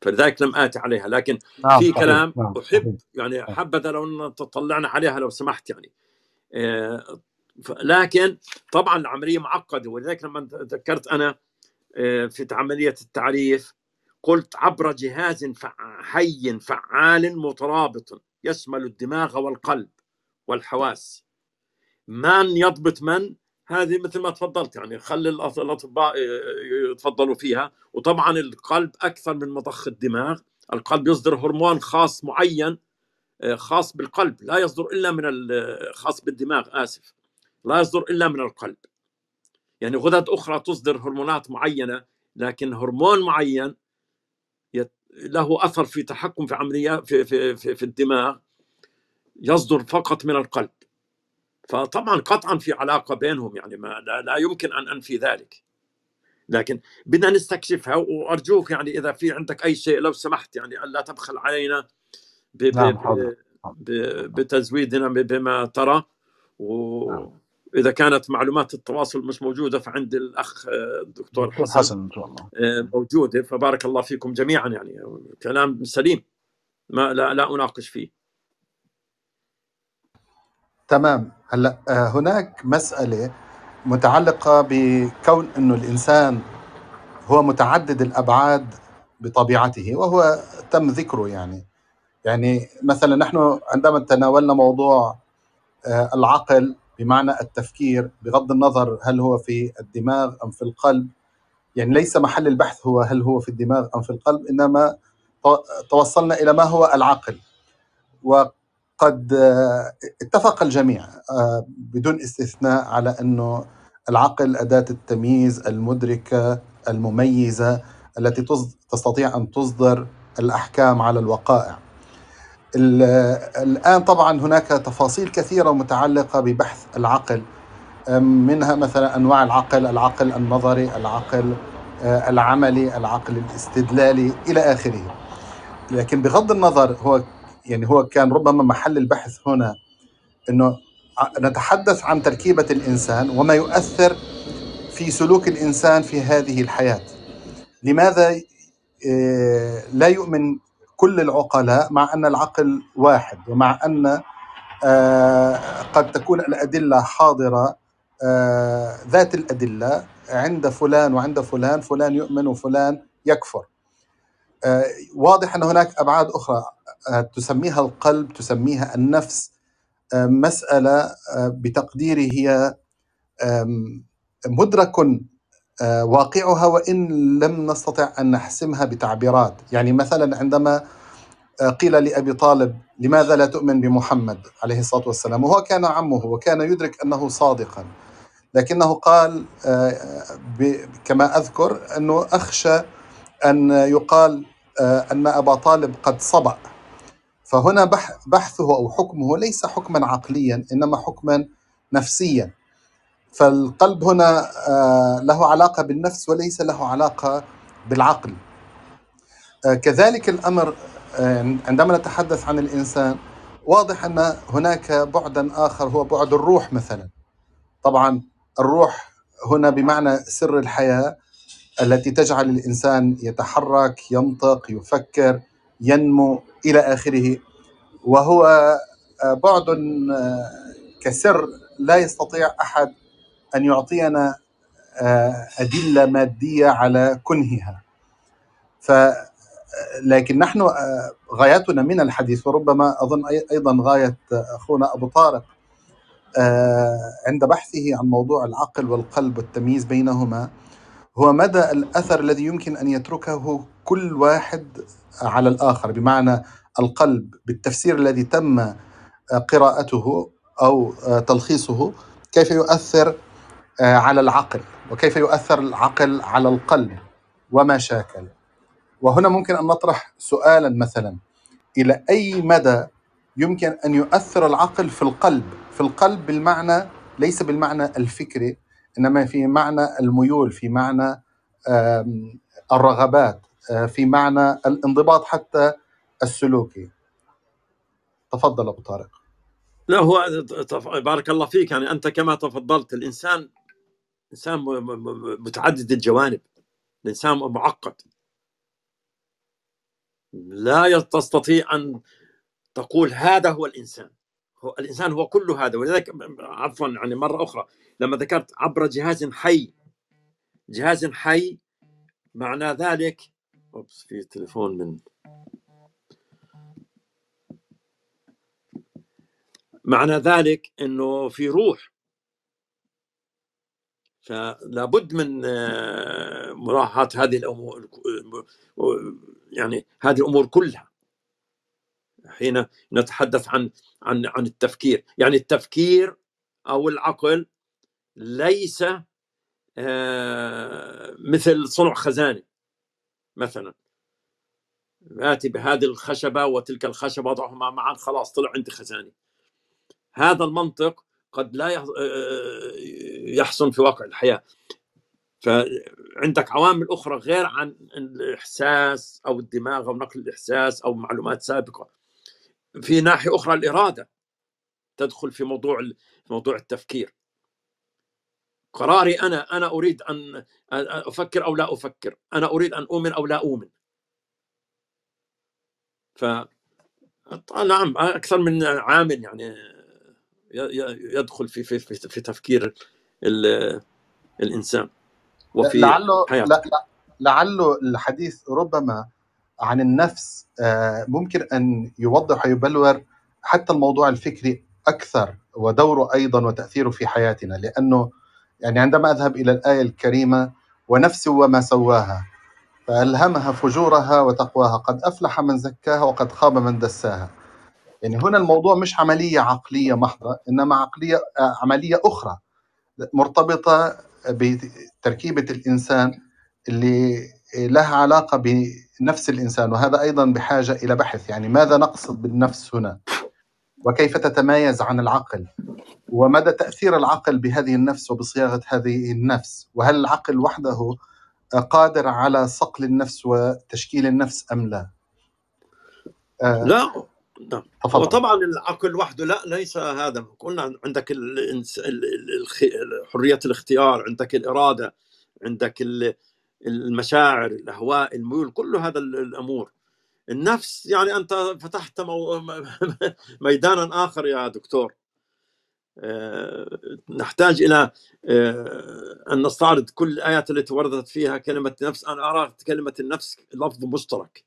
فلذلك لم آتي عليها. لكن
نعم
في كلام
نعم
أحب يعني
نعم.
حبذا لو تطلعنا عليها لو سمحت يعني. آه، لكن طبعا العملية معقدة. ولذلك لما ذكرت أنا آه، في عملية التعريف قلت عبر جهاز فع- حي فعال مترابط يشمل الدماغ والقلب والحواس. من يضبط من؟ هذه مثل ما تفضلت يعني خلي الأط- الأطباء ي- يتفضلوا فيها. وطبعا القلب أكثر من مضخ الدماغ. القلب يصدر هرمون خاص معين آه، خاص بالقلب. لا يصدر إلا من خاص بالدماغ آسف. لا يصدر إلا من القلب. يعني غدد أخرى تصدر هرمونات معينة لكن هرمون معين له أثر في تحكم في عمليات في في في, في الدماغ يصدر فقط من القلب فطبعا قطعا في علاقة بينهم يعني ما لا, لا يمكن أن أنفي ذلك لكن بدنا نستكشفها وأرجوك يعني إذا في عندك أي شيء لو سمحت يعني الا تبخل علينا ب ب
نعم
ب
حاضر حاضر.
ب بتزويدنا بما ترى
نعم.
واذا كانت معلومات التواصل مش موجودة فعند الأخ آه، الدكتور
دكتور
حسن
حسن إن شاء الله.
آه، موجودة. فبارك الله فيكم جميعا يعني كلام سليم ما لا لا أناقش فيه.
تمام. هلأ آه، هناك مسألة متعلقة بكون إنه الإنسان هو متعدد الأبعاد بطبيعته وهو تم ذكره يعني. يعني مثلا نحن عندما تناولنا موضوع العقل بمعنى التفكير بغض النظر هل هو في الدماغ أم في القلب يعني ليس محل البحث هو هل هو في الدماغ أم في القلب إنما تو- توصلنا إلى ما هو العقل وقد آه، اتفق الجميع آه، بدون استثناء على أنه العقل أداة التمييز المدركة المميزة التي تستطيع أن تصدر الأحكام على الوقائع. ال- الآن طبعا هناك تفاصيل كثيرة متعلقة ببحث العقل منها مثلا أنواع العقل، العقل النظري، العقل آه، العملي، العقل الاستدلالي إلى آخره. لكن بغض النظر هو يعني هو كان ربما محل البحث هنا إنه ع- نتحدث عن تركيبة الإنسان وما يؤثر في سلوك الإنسان في هذه الحياة. لماذا آه، لا يؤمن كل العقلاء مع أن العقل واحد ومع أن آه، قد تكون الأدلة حاضرة آه، ذات الأدلة عند فلان وعند فلان فلان يؤمن وفلان يكفر. آه، واضح أن هناك أبعاد أخرى تسميها القلب تسميها النفس مسألة بتقديري هي مدرك واقعها وإن لم نستطع أن نحسمها بتعبيرات، يعني مثلا عندما آه، قيل لأبي طالب لماذا لا تؤمن بمحمد؟ عليه الصلاة والسلام. وهو كان عمه وكان يدرك أنه صادقا. لكنه قال آه، كما أذكر أنه أخشى أن يقال آه، أن أبا طالب قد صبأ. فهنا بح- بحثه أو حكمه ليس حكما عقليا إنما حكما نفسيا. فالقلب هنا آه، له علاقة بالنفس وليس له علاقة بالعقل. آه، كذلك الأمر آه، عندما نتحدث عن الإنسان واضح أن هناك بعدا آخر هو بعد الروح مثلا. طبعا الروح هنا بمعنى سر الحياة التي تجعل الإنسان يتحرك ينطق يفكر ينمو إلى آخره. وهو بعد كسر لا يستطيع أحد أن يعطينا آه، أدلة مادية على كنهها. ف لكن نحن آه، غايتنا من الحديث وربما أظن أيضا غاية أخونا أبو طارق آه، عند بحثه عن موضوع العقل والقلب والتمييز بينهما هو مدى الأثر الذي يمكن أن يتركه كل واحد على الآخر. بمعنى القلب بالتفسير الذي تم آه، قراءته أو آه، تلخيصه كيف يؤثر آه، على العقل وكيف يؤثر العقل على القلب وما شاكل. وهنا ممكن أن نطرح سؤالا مثلا إلى أي مدى يمكن أن يؤثر العقل في القلب؟ في القلب بالمعنى ليس بالمعنى الفكري إنما في معنى الميول في معنى الرغبات آه، في معنى الانضباط حتى السلوكي. تفضل أبو طارق.
لا هو بارك الله فيك. يعني أنت كما تفضلت الإنسان انسان متعدد الجوانب. الإنسان معقد. لا تستطيع أن تقول هذا هو الإنسان. هو الإنسان هو كل هذا. ولذلك عفوا يعني مرة أخرى لما ذكرت عبر جهاز حي. جهاز حي معنى ذلك أوبس في تليفون من معنى ذلك إنه في روح. فلا بد من آه، مراعاة هذه الأمور يعني هذه الأمور كلها. حين نتحدث عن عن عن التفكير. يعني التفكير أو العقل ليس آه، مثل صنع خزانة مثلا. آتي بهذه الخشبة وتلك الخشبة أضعهما معا خلاص طلع عندي خزانة. هذا المنطق قد لا يح- يحسن في واقع الحياة. فعندك عوامل أخرى غير عن الإحساس أو الدماغ أو نقل الإحساس أو معلومات سابقة. في ناحية أخرى الإرادة تدخل في موضوع موضوع التفكير. قراري أنا أريد أن أن أفكر أو لا أفكر. أنا أريد أن أؤمن أو لا أؤمن. ف نعم أكثر من عامل يعني يدخل في في في, في تفكير ال- الإنسان وفي
لعله
حياته.
لا لا لعله الحديث ربما عن النفس آه، ممكن أن يوضح ويبلور حتى الموضوع الفكري أكثر ودوره أيضا وتأثيره في حياتنا لأنه يعني عندما أذهب إلى الآية الكريمة ونفس وما سواها فألهمها فجورها وتقواها قد أفلح من زكاها وقد خاب من دساها. يعني هنا الموضوع مش عملية عقلية محضة إنما عقلية آه، عملية أخرى. مرتبطة بتركيبة الإنسان اللي لها علاقة بنفس الإنسان وهذا أيضا بحاجة إلى بحث. يعني ماذا نقصد بالنفس هنا؟ وكيف تتمايز عن العقل؟ ومدى تأثير العقل بهذه النفس وبصياغة هذه النفس؟ وهل العقل وحده قادر على صقل النفس وتشكيل النفس أم لا؟ آه،
لا. هو
تفضل.
طبعا العقل وحده لا ليس هذا قلنا. عندك الإنس- ال- ال- الخ- حرية الاختيار عندك الإرادة عندك ال- المشاعر الأهواء الميول كل هذا ال- الأمور. النفس يعني أنت فتحت مو... <laughs> ميدانا آخر يا دكتور. آه، نحتاج إلى آه، أن نستعرض كل الآيات التي وردت فيها كلمة نفس. أنا أرى كلمة النفس لفظ مشترك.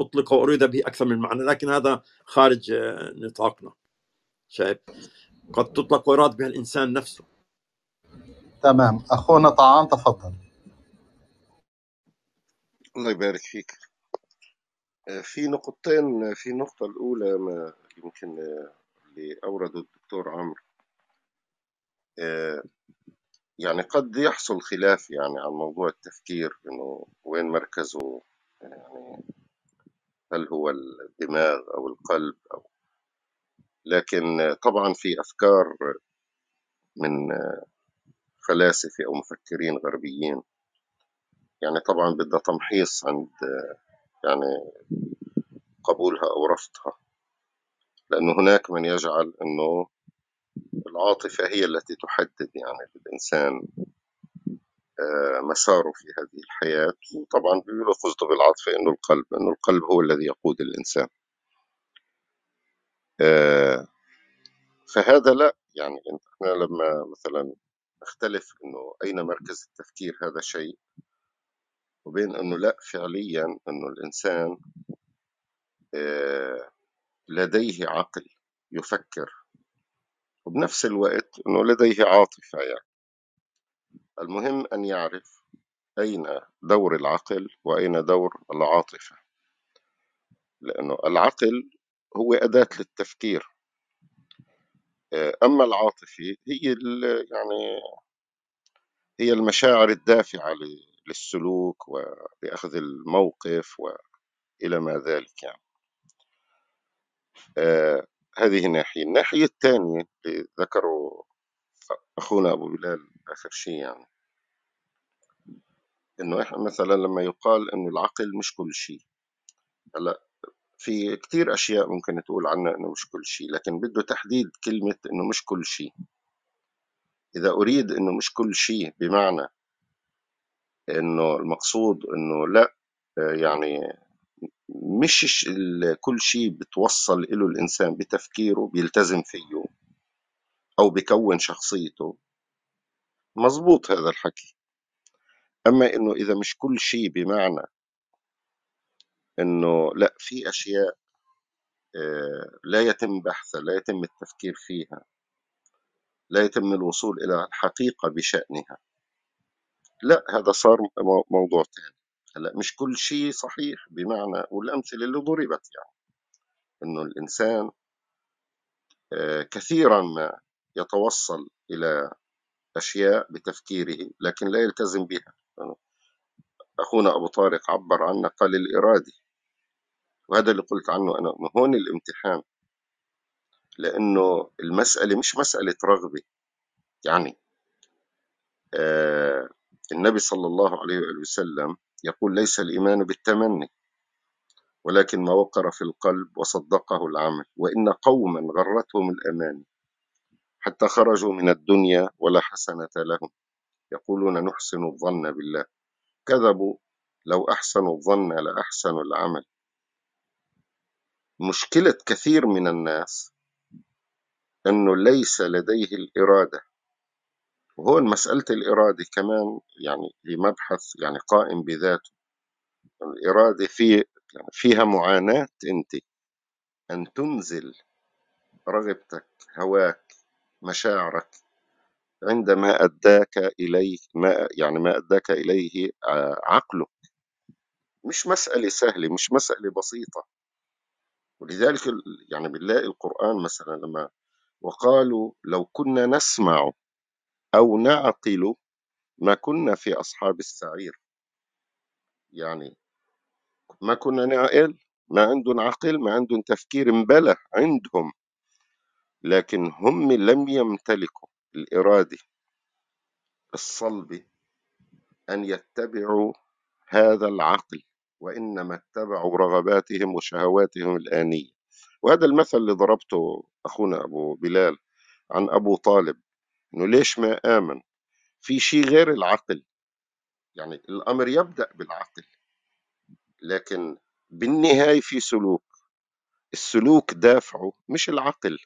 أطلق وأريد به أكثر من معنى لكن هذا خارج آه، نطاقنا. شايف؟ قد تطلق ويراد بها الإنسان نفسه.
تمام. أخونا طعام تفضل.
الله يبارك فيك. آه، في نقطتين في النقطة الأولى ما يمكن آه، اللي أورده الدكتور عمرو. آه، يعني قد يحصل خلاف يعني عن موضوع التفكير إنه وين مركزه يعني هل هو الدماغ أو القلب أو. لكن طبعا في أفكار من فلاسفة أو مفكرين غربيين. يعني طبعا بدها تمحيص عند يعني قبولها أو رفضها. لأنه هناك من يجعل أنه العاطفة هي التي تحدد يعني الإنسان مساره في هذه الحياة. وطبعا بيقولوا خذوا بالعاطفة إنه القلب إنه القلب هو الذي يقود الإنسان. آه، فهذا لا يعني إحنا لما مثلا نختلف إنه أين مركز التفكير هذا شيء وبين إنه لا فعليا إنه الإنسان آه، لديه عقل يفكر وبنفس الوقت إنه لديه عاطفة يعني. المهم أن يعرف أين دور العقل وأين دور العاطفة. لأنه العقل هو أداة للتفكير. آه، أما العاطفة هي يعني هي المشاعر الدافعة للسلوك ولأخذ الموقف وإلى ما ذلك يعني. آه هذه ناحية. الناحية الثانية ذكروا أخونا أبو بلال آخر شيء يعني. إنه إحنا مثلا لما يقال إنه العقل مش كل شيء. هلأ في كتير أشياء ممكن تقول عنها إنه مش كل شيء لكن بده تحديد كلمة إنه مش كل شيء. إذا أريد إنه مش كل شيء بمعنى إنه المقصود إنه لأ يعني مش كل شيء بتوصل له الإنسان بتفكيره بيلتزم فيه أو بكون شخصيته. مزبوط هذا الحكي. أما إنه إذا مش كل شيء بمعنى إنه لا في أشياء آه، لا يتم بحثها لا يتم التفكير فيها لا يتم الوصول إلى الحقيقة بشأنها. لا هذا صار موضوع ثاني هلأ مش كل شيء صحيح بمعنى والأمثلة اللي ضربت يعني. إنه الإنسان آه، كثيرا ما يتوصل إلى أشياء بتفكيره لكن لا يلتزم بها. أخونا أبو طارق عبر عنه قال الإرادي وهذا اللي قلت عنه أنا هون الامتحان. لأنه المسألة مش مسألة رغبة. يعني آه النبي صلى الله عليه وآله وسلم يقول ليس الإيمان بالتمني ولكن ما وقر في القلب وصدقه العمل وإن قوما غرتهم الأماني. حتى خرجوا من الدنيا ولا حسنة لهم. يقولون نحسن الظن بالله. كذبوا لو أحسنوا الظن لأحسنوا العمل. مشكلة كثير من الناس أنه ليس لديه الإرادة. وهون مسألة الإرادة كمان يعني هي مبحث يعني قائم بذاته. الإرادة في يعني فيها معاناة أنت. أن تنزل رغبتك هواك مشاعرك. عندما أداك إليه ما يعني ما أداك إليه آه، عقلك. مش مسألة سهلة مش مسألة بسيطة. ولذلك يعني بنلاقي القرآن مثلا لما وقالوا لو كنا نسمع أو نعقل ما كنا في أصحاب السعير. يعني ما كنا نعقل؟ ما عندهم عقل ما عندهم تفكير مبلى عندهم. لكن هم لم يمتلكوا الإرادة الصلبة أن يتبعوا هذا العقل وإنما اتبعوا رغباتهم وشهواتهم الآنية. وهذا المثل اللي ضربته أخونا أبو بلال عن أبو طالب إنه ليش ما آمن؟ في شيء غير العقل. يعني الأمر يبدأ بالعقل لكن بالنهاية في سلوك. السلوك دافعه مش العقل.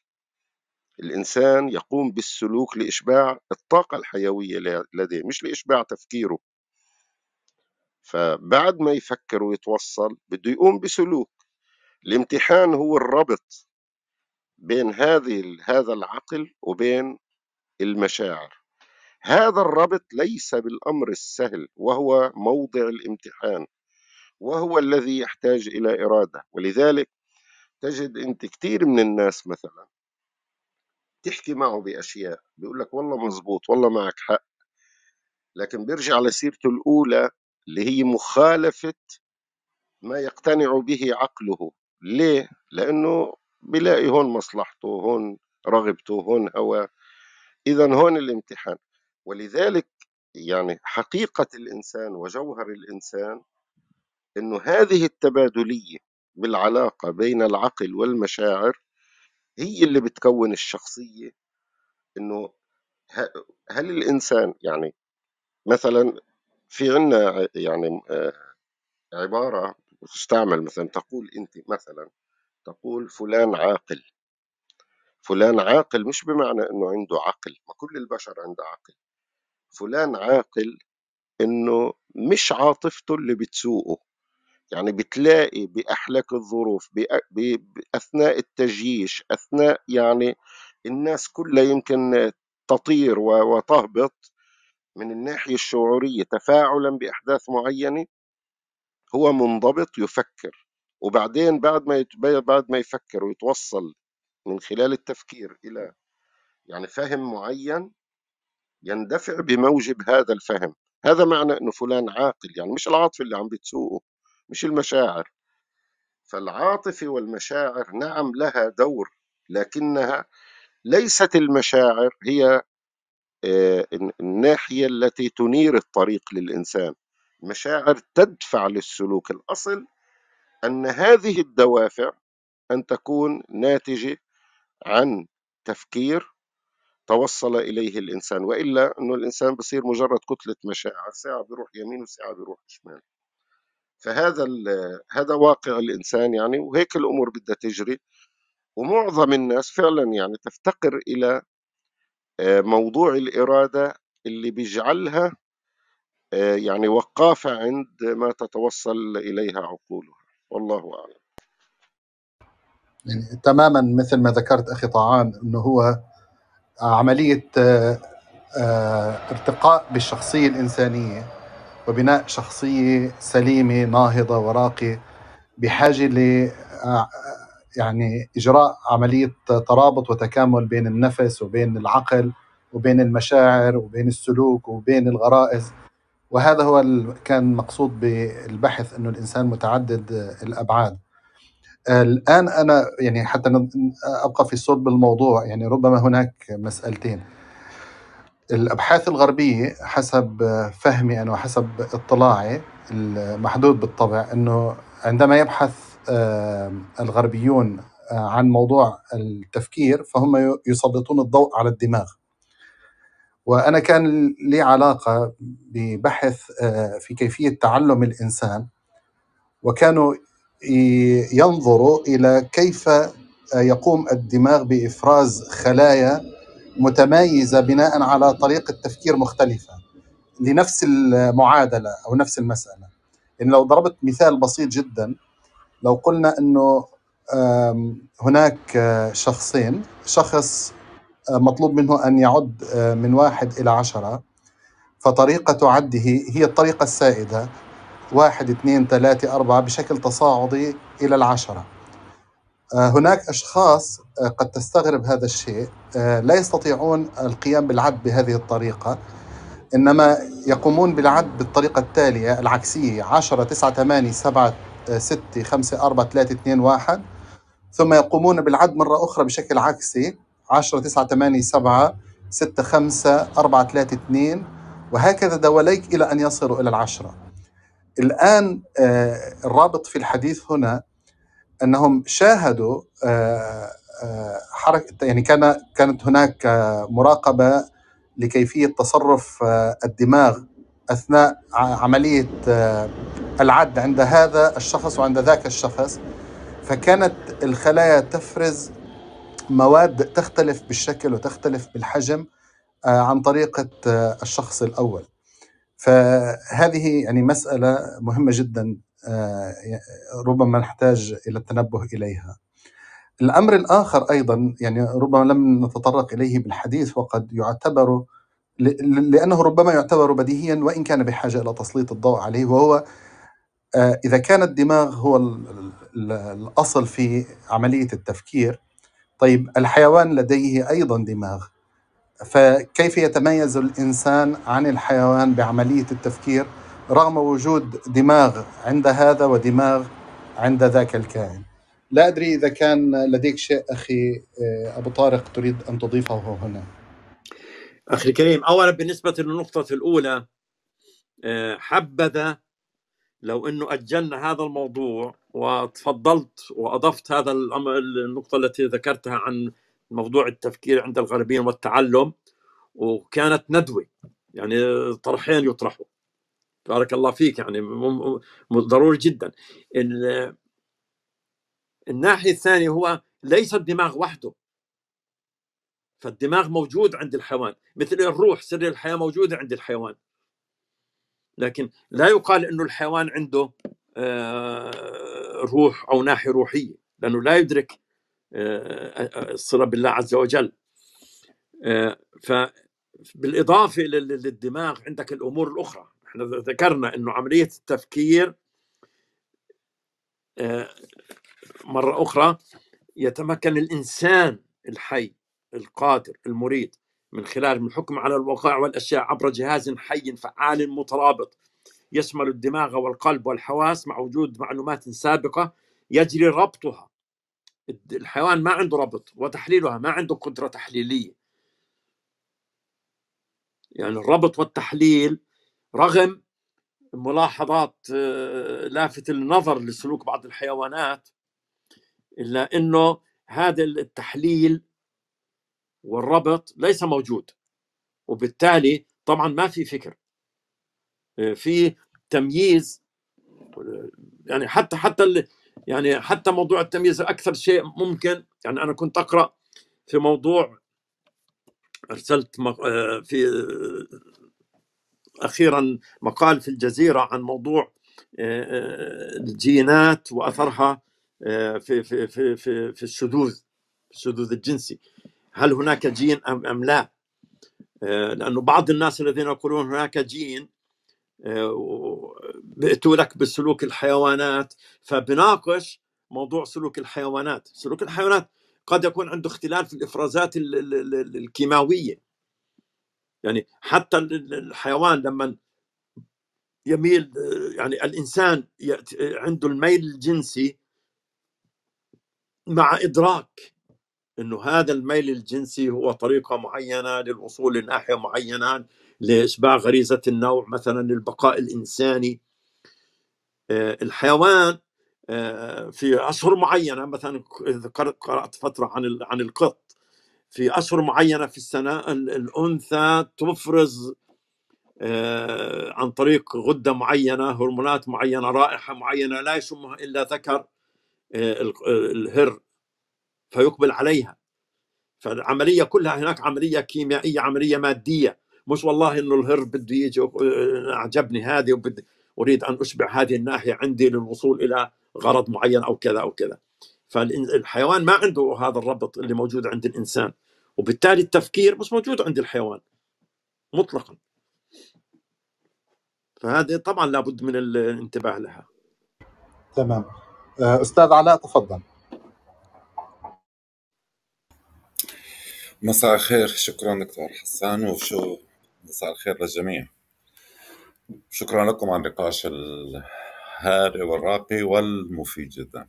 الإنسان يقوم بالسلوك لإشباع الطاقة الحيوية لديه مش لإشباع تفكيره. فبعد ما يفكر ويتوصل بده يقوم بسلوك. الامتحان هو الربط بين هذه هذا العقل وبين المشاعر. هذا الربط ليس بالأمر السهل وهو موضع الامتحان وهو الذي يحتاج إلى إرادة. ولذلك تجد أنت كثير من الناس مثلا تحكي معه بأشياء. بيقول لك والله مزبوط والله معك حق. لكن بيرجع لسيرته الأولى اللي هي مخالفة ما يقتنع به عقله. ليه؟ لأنه بيلاقي هون مصلحته هون رغبته هون هواه. اذا هون الامتحان. ولذلك يعني حقيقة الإنسان وجوهر الإنسان إنه هذه التبادلية بالعلاقة بين العقل والمشاعر هي اللي بتكون الشخصية إنه هل الإنسان يعني مثلا في عنا يعني آه، عبارة تستعمل مثلا تقول أنت مثلا تقول فلان عاقل. فلان عاقل مش بمعنى إنه عنده عقل ما كل البشر عنده عقل. فلان عاقل إنه مش عاطفته اللي بتسوقه. يعني بتلاقي بأحلك الظروف أثناء التجييش أثناء يعني الناس كلها يمكن تطير وتهبط من الناحية الشعورية. تفاعلا بأحداث معينة هو منضبط يفكر وبعدين بعد ما بعد ما يفكر ويتوصل من خلال التفكير إلى يعني فهم معين يندفع بموجب هذا الفهم. هذا معنى إنه فلان عاقل يعني مش العاطفة اللي عم بتسوقه. مش المشاعر. فالعاطفه والمشاعر نعم لها دور لكنها ليست المشاعر هي آه، الناحية التي تنير الطريق للإنسان. المشاعر تدفع للسلوك. الأصل أن هذه الدوافع أن تكون ناتجة عن تفكير توصل إليه الإنسان وإلا أنه الإنسان بصير مجرد كتلة مشاعر ساعة بيروح يمين وساعة بيروح شمال. فهذا هذا واقع الإنسان يعني وهيك الأمور بدها تجري. ومعظم الناس فعلا يعني تفتقر إلى آه، موضوع الإرادة اللي بيجعلها آه، يعني وقافة عند ما تتوصل إليها عقولها. والله أعلم.
يعني تماما مثل ما ذكرت أخي طعام أنه هو عملية آه، ارتقاء بالشخصية الإنسانية. وبناء شخصية سليمة ناهضة وراقية بحاجة ل آه، يعني إجراء عملية ترابط وتكامل بين النفس وبين العقل وبين المشاعر وبين السلوك وبين الغرائز. وهذا هو كان مقصود بالبحث إنه الإنسان متعدد الأبعاد. الآن أنا يعني حتى أبقى في صلب الموضوع يعني ربما هناك مسألتين. الأبحاث الغربية حسب فهمي أنا وحسب اطلاعي المحدود بالطبع أنه عندما يبحث الغربيون عن موضوع التفكير فهم يسلطون الضوء على الدماغ. وأنا كان لي علاقة ببحث في كيفية تعلم الإنسان وكانوا ينظروا إلى كيف يقوم الدماغ بإفراز خلايا متمايزة بناء على طريقة تفكير مختلفة لنفس المعادلة أو نفس المسألة. يعني لو ضربت مثال بسيط جدا لو قلنا أنه هناك شخصين شخص مطلوب منه أن يعد من واحد إلى عشرة فطريقة عده هي الطريقة السائدة واحد اثنين ثلاثة أربعة بشكل تصاعدي إلى العشرة. آه، هناك أشخاص آه، قد تستغرب هذا الشيء. آه، لا يستطيعون القيام بالعد بهذه الطريقة إنما يقومون بالعد بالطريقة التالية العكسية عشرة تسعة ثمانية سبعة ستة خمسة أربعة ثلاثة اثنين واحد. ثم يقومون بالعد مرة أخرى بشكل عكسي عشرة تسعة ثمانية سبعة ستة خمسة أربعة ثلاثة اثنين. وهكذا دواليك إلى أن يصلوا إلى العشرة. الآن آه، الرابط في الحديث هنا أنهم شاهدوا آه، آه، حركة يعني كان كانت هناك مراقبة لكيفية تصرف الدماغ أثناء عملية العد عند هذا الشخص وعند ذاك الشخص. فكانت الخلايا تفرز مواد تختلف بالشكل وتختلف بالحجم عن طريقة الشخص الأول. فهذه يعني مسألة مهمة جدا آه، ربما نحتاج إلى التنبه إليها. الأمر الآخر أيضا يعني ربما لم نتطرق إليه بالحديث وقد يعتبر لأنه ربما يعتبر بديهيا وإن كان بحاجة إلى تسليط الضوء عليه وهو آه، إذا كان الدماغ هو الأصل في عملية التفكير طيب الحيوان لديه أيضا دماغ. فكيف يتميز الإنسان عن الحيوان بعملية التفكير؟ رغم وجود دماغ عند هذا ودماغ عند ذاك الكائن. لا أدري إذا كان لديك شيء أخي آه، أبو طارق تريد أن تضيفه هنا.
أخي الكريم أولا بالنسبة للنقطة الأولى آه، حبذا لو أنه أجلنا هذا الموضوع وتفضلت وأضفت هذا النقطة التي ذكرتها عن موضوع التفكير عند الغربيين والتعلم وكانت ندوة يعني طرحين يطرحوا. بارك الله فيك يعني ضروري جدا. الناحية الثانية هو ليس الدماغ وحده. فالدماغ موجود عند الحيوان مثل الروح سر الحياة موجوده عند الحيوان. لكن لا يقال إنه الحيوان عنده آه، روح أو ناحية روحية لأنه لا يدرك آه، الصلة بالله عز وجل. آه، فبالاضافه للدماغ عندك الأمور الأخرى. إحنا ذكرنا إنه عملية التفكير مرة أخرى يتمكن الإنسان الحي القادر المريد من خلال الحكم على الوقائع والأشياء عبر جهاز حي فعال مترابط. يشمل الدماغ والقلب والحواس مع وجود معلومات سابقة يجري ربطها. الحيوان ما عنده ربط وتحليلها ما عنده قدرة تحليلية. يعني الربط والتحليل رغم ملاحظات آه، لافت النظر لسلوك بعض الحيوانات إلا إنه هذا التحليل والربط ليس موجود وبالتالي طبعا ما في فكر آه، في تمييز يعني حتى حتى يعني حتى موضوع التمييز أكثر شيء ممكن يعني أنا كنت أقرأ في موضوع أرسلت آه، في أخيرا مقال في الجزيرة عن موضوع آه، الجينات وأثرها في في في في في الشذوذ الشذوذ الجنسي. هل هناك جين أم أم لا؟ لأنه بعض الناس الذين يقولون هناك جين بيأتوا لك بسلوك الحيوانات فبناقش موضوع سلوك الحيوانات. سلوك الحيوانات قد يكون عنده اختلال في الإفرازات الكيماوية. يعني حتى الحيوان لما يميل يعني الإنسان عنده الميل الجنسي مع إدراك إنه هذا الميل الجنسي هو طريقة معينة للوصول لناحية معينة لإشباع غريزة النوع مثلا للبقاء الإنساني. آه، الحيوان آه، في أشهر معينة مثلا قرأت فترة عن عن القط. في أشهر معينة في السنة الأنثى تفرز آه، عن طريق غدة معينة هرمونات معينة رائحة معينة لا يشمها إلا ذكر الهر فيقبل عليها. فالعملية كلها هناك عملية كيميائية عملية مادية. مش والله إنه الهر بده يجي اعجبني هذه وبدي أريد أن أشبع هذه الناحية عندي للوصول إلى غرض معين أو كذا أو كذا. فالحيوان ما عنده هذا الربط اللي موجود عند الإنسان. وبالتالي التفكير مش موجود عند الحيوان مطلقا. فهذه طبعا لابد من الانتباه لها.
تمام. آه، أستاذ علاء تفضل.
مساء الخير. شكرا دكتور حسان وشو مساء الخير للجميع. شكرا لكم على النقاش الهادئ والراقي والمفيد جدا.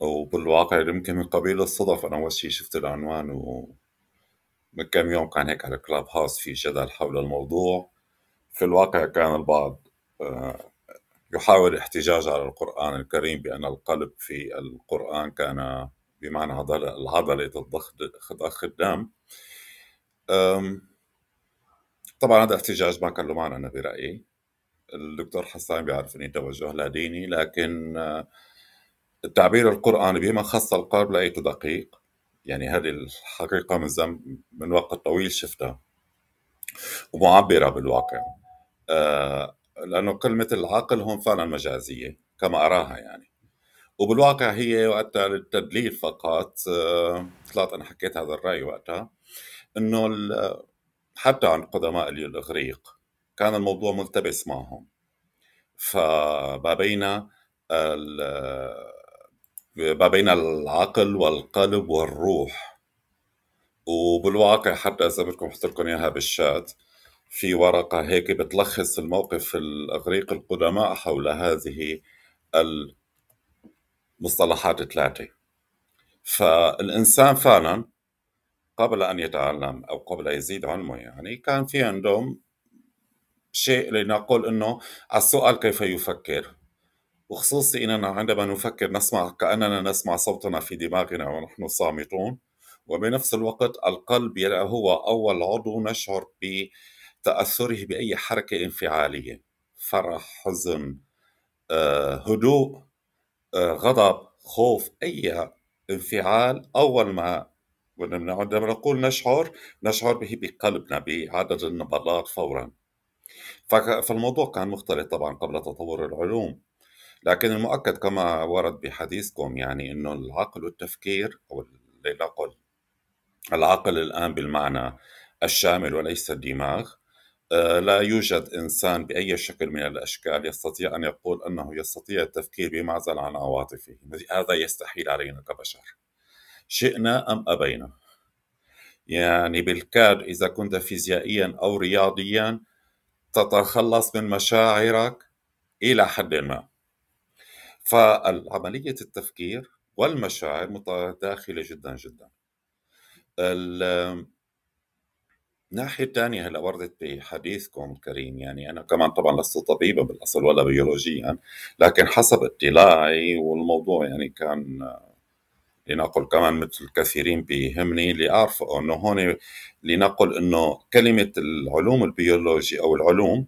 وبالواقع يمكن من قبيل الصدف. أنا أول شيء شفت العنوان ومن كم يوم كان هيك على كلاب هاوس في جدل حول الموضوع. في الواقع كان البعض آه، يحاول الاحتجاج على القرآن الكريم بأن القلب في القرآن كان بمعنى عضلة ضخ الدم طبعا هذا احتجاج ما كان له معنى أنا برأيي. الدكتور حسان بيعرف اني توجه لا ديني لكن آه، التعبير القرآني بما خص القلب لقيته دقيق يعني هذه الحقيقة من زم من وقت طويل شفتها. ومعبرة بالواقع. آه، لأنه كلمة العقل هون فعلا مجازية كما أراها يعني. وبالواقع هي وقتها للتدليل فقط. آه، طلعت أنا حكيت هذا الرأي وقتها. إنه حتى عند قدماء الإغريق كان الموضوع ملتبس معهم. فما بين ما بين العقل والقلب والروح. وبالواقع حتى إذا بدكم أحط لكم إياها بالشات في ورقة هيك بتلخص الموقف الإغريق القدماء حول هذه المصطلحات الثلاثة. فالإنسان فعلا قبل أن يتعلم أو قبل يزيد علمه يعني كان في عندهم شيء لنقول أنه السؤال كيف يفكر؟ وخصوصي أننا عندما نفكر نسمع كأننا نسمع صوتنا في دماغنا ونحن صامتون. وبنفس الوقت القلب هو أول عضو نشعر بتأثره بأي حركة انفعالية. فرح حزن آه، هدوء آه، غضب خوف أي انفعال أول ما لما نقول نشعر نشعر به بقلبنا بعدد النبضات فورا. فالموضوع كان مختلف طبعا قبل تطور العلوم. لكن المؤكد كما ورد بحديثكم يعني إنه العقل والتفكير أو لنقل العقل الآن بالمعنى الشامل وليس الدماغ آه، لا يوجد إنسان بأي شكل من الأشكال يستطيع أن يقول أنه يستطيع التفكير بمعزل عن عواطفه. هذا يستحيل علينا كبشر. شئنا أم أبينا؟ يعني بالكاد إذا كنت فيزيائيا أو رياضيا تتخلص من مشاعرك إلى حد ما. فالعملية التفكير والمشاعر متداخلة جدا جدا. الناحية الثانية هلأ وردت بحديثكم الكريم يعني أنا كمان طبعا لست طبيبا بالأصل ولا بيولوجيا لكن حسب اطلاعي والموضوع يعني كان لنقل كمان مثل الكثيرين بيهمني لأعرف أنه هون لنقل أنه كلمة العلوم البيولوجية أو العلوم